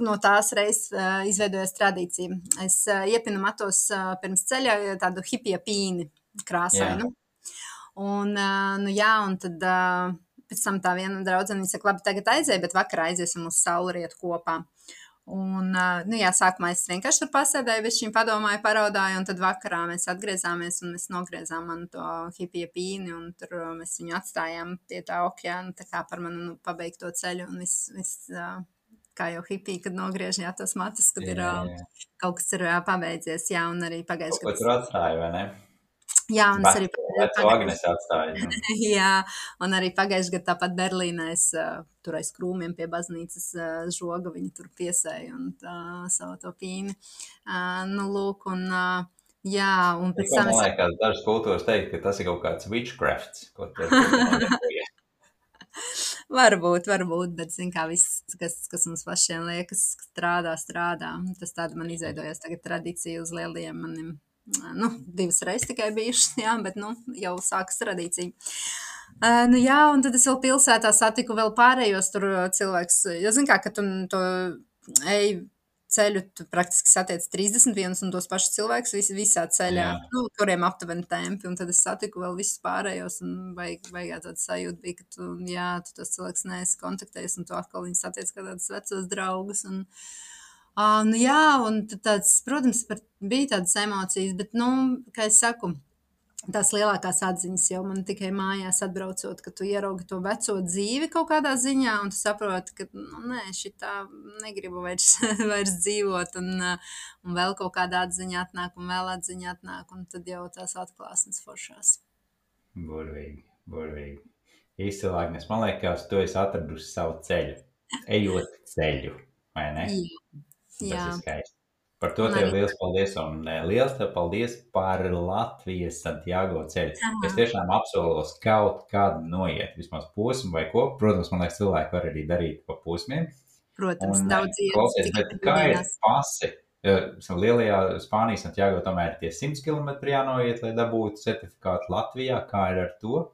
no tās reizes uh, izveidojas tradīcija. Es uh, iepinu matos uh, pirms ceļa tādu hipija pīni krāsainu. Un, nu, jā, un tad pēc tam tā viena draudzene saka, labi, tagad aizēj, bet vakarā aiziesim uz saulrietu kopā. Un, nu, jā, sākumā es vienkārši tur pasēdēju, viņš viņam padomāja, paraudāja, un tad vakarā mēs atgriezāmies un mēs nogriezām manu to hipija pīni, un tur mēs viņu atstājām pie tā okeāna, tā kā par manu nu, pabeigto ceļu, un viss, viss kā jau hipija, kad nogriež jā, tos matus, kad jā, ir jā. kaut kas ir pabeidzies, jā, un arī pagājuši. Ko tur atstāja, vai ne? Jā, un es arī pagājušajā Jā, un arī pagājušajā gadā tāpat Berlīnē es uh, tur aiz krūmiem pie baznīcas uh, žoga viņi tur piesēja un tā, savu to pīni. Uh, nu, lūk, un uh, jā, un pēc tam... Man liekas, dažas kultūras teikt, ka tas ir kaut kāds witchcrafts, ko tur Varbūt, varbūt, bet, zin kā, viss, kas, kas mums pašiem liekas, strādā, strādā. Tas tāda man izveidojās tagad tradīcija uz lieliem maniem nu, divas reizes tikai bijušas, jā, bet nu, jau sākas tradīcija. Uh, nu, jā, un tad es vēl pilsētā satiku vēl pārējos tur cilvēkus. Jo, zin kā, ka tu to ej ceļu, tu praktiski satiec 31 un tos pašus cilvēkus vis, visā ceļā, jā. nu, kuriem aptuveni tempi, un tad es satiku vēl visus pārējos, un vajag, vajag tāda sajūta bija, ka tu, jā, tu tos cilvēkus neesi kontaktējis, un tu atkal viņus satiec kā tādus vecos draugus, un, uh, Uh, nu, jā, un tāds, protams, par, bija tādas emocijas, bet, nu, kā es saku, tās lielākās atziņas jau man tikai mājās atbraucot, ka tu ieraugi to veco dzīvi kaut kādā ziņā, un tu saproti, ka, nu, nē, šitā negribu vairs, vairs dzīvot, un, un vēl kaut kāda atziņa atnāk, un vēl atziņa atnāk, un tad jau tās atklāsmes foršās. Burvīgi, burvīgi. Īstenībā, man liekas, tu esi atradusi savu ceļu, ejot ceļu, vai ne? Jā. Tas Jā. ir skaisti. Par to tev liels paldies, un e, liels tev paldies par Latvijas Santiago ceļu. Aha. Es tiešām apsolos kaut kādu noiet, vismaz posmu vai ko. Protams, man liekas, cilvēki var arī darīt pa posmiem. Protams, un, e, daudz iet. Bet kā ir pasi? E, lielajā Spānijas Santiago tomēr tie 100 km jānoiet, lai dabūtu certifikātu Latvijā. Kā ir ar to?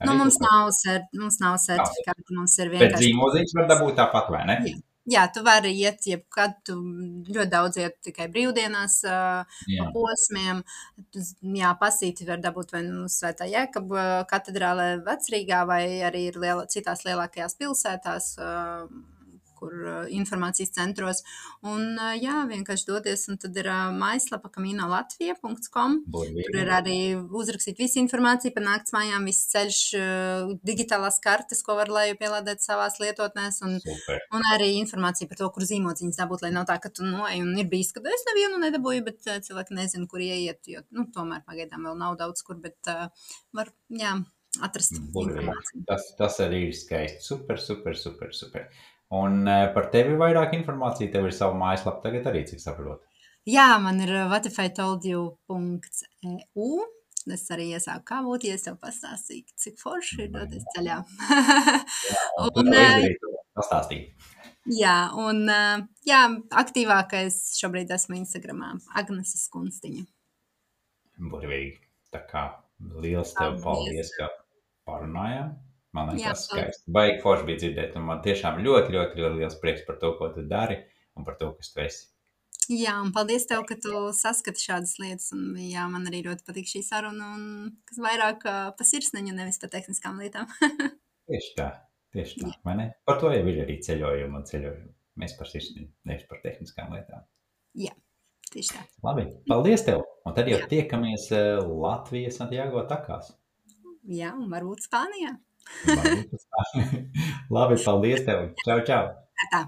Arī nu, mums, nav, mums nav certifikāta, mums ir vienkārši. Bet zīmozīmes var dabūt tāpat, vai ne? Jā. Jā, tu vari iet, jebkad, tu ļoti daudz iet tikai brīvdienās, pa posmiem. Jā, pasīti var dabūt vai nu Svētā Jēkaba katedrālē Vecrīgā vai arī ir liela, citās lielākajās pilsētās kur informācijas centros. Un, jā, vienkārši doties, un tad ir mājaslapa kaminolatvija.com. Tur ir arī uzrakstīt visu informāciju par nakts mājām, viss ceļš, digitālās kartes, ko var leju pielādēt savās lietotnēs, un, Super. un arī informācija par to, kur zīmodziņas dabūt, lai nav tā, ka tu noej un ir bijis, ka es nevienu nedabūju, bet cilvēki nezinu, kur ieiet, jo, nu, tomēr pagaidām vēl nav daudz kur, bet uh, var, jā, atrast. Tas, tas arī ir skaisti. Super, super, super, super. Un uh, par tevi vairāk informācija, tev ir sava mājaslapa tagad arī, cik saprotu. Jā, man ir whatifitoldju.eu. Es arī iesāku kā būtu, ja es tev pastāstīju, cik forši ir doties ceļā. jā, un, pastāstīt. Jā, un jā, aktīvākais šobrīd esmu Instagramā Agneses Kunstiņa. Burvīgi. Tā kā liels tev paldies, ka parunājām. Man liekas, tas skaisti. Baigi forši bija dzirdēt, un man tiešām ļoti, ļoti, ļoti liels prieks par to, ko tu dari un par to, kas tu esi. Jā, un paldies tev, ka tu saskati šādas lietas. Un, jā, man arī ļoti patīk šī saruna, un kas vairāk uh, pa sirsniņu, nevis pa tehniskām lietām. tieši tā, tieši tā. Jā. Par to jau ir arī ceļojumi un ceļojumi. Mēs par sirsniņu, nevis par tehniskām lietām. Jā, tieši tā. Labi, paldies tev. Un tad jau jā. tiekamies Latvijas Santiago takās. Jā, un varbūt Spānijā. Labi, paldies tev. Čau, čau. Tā.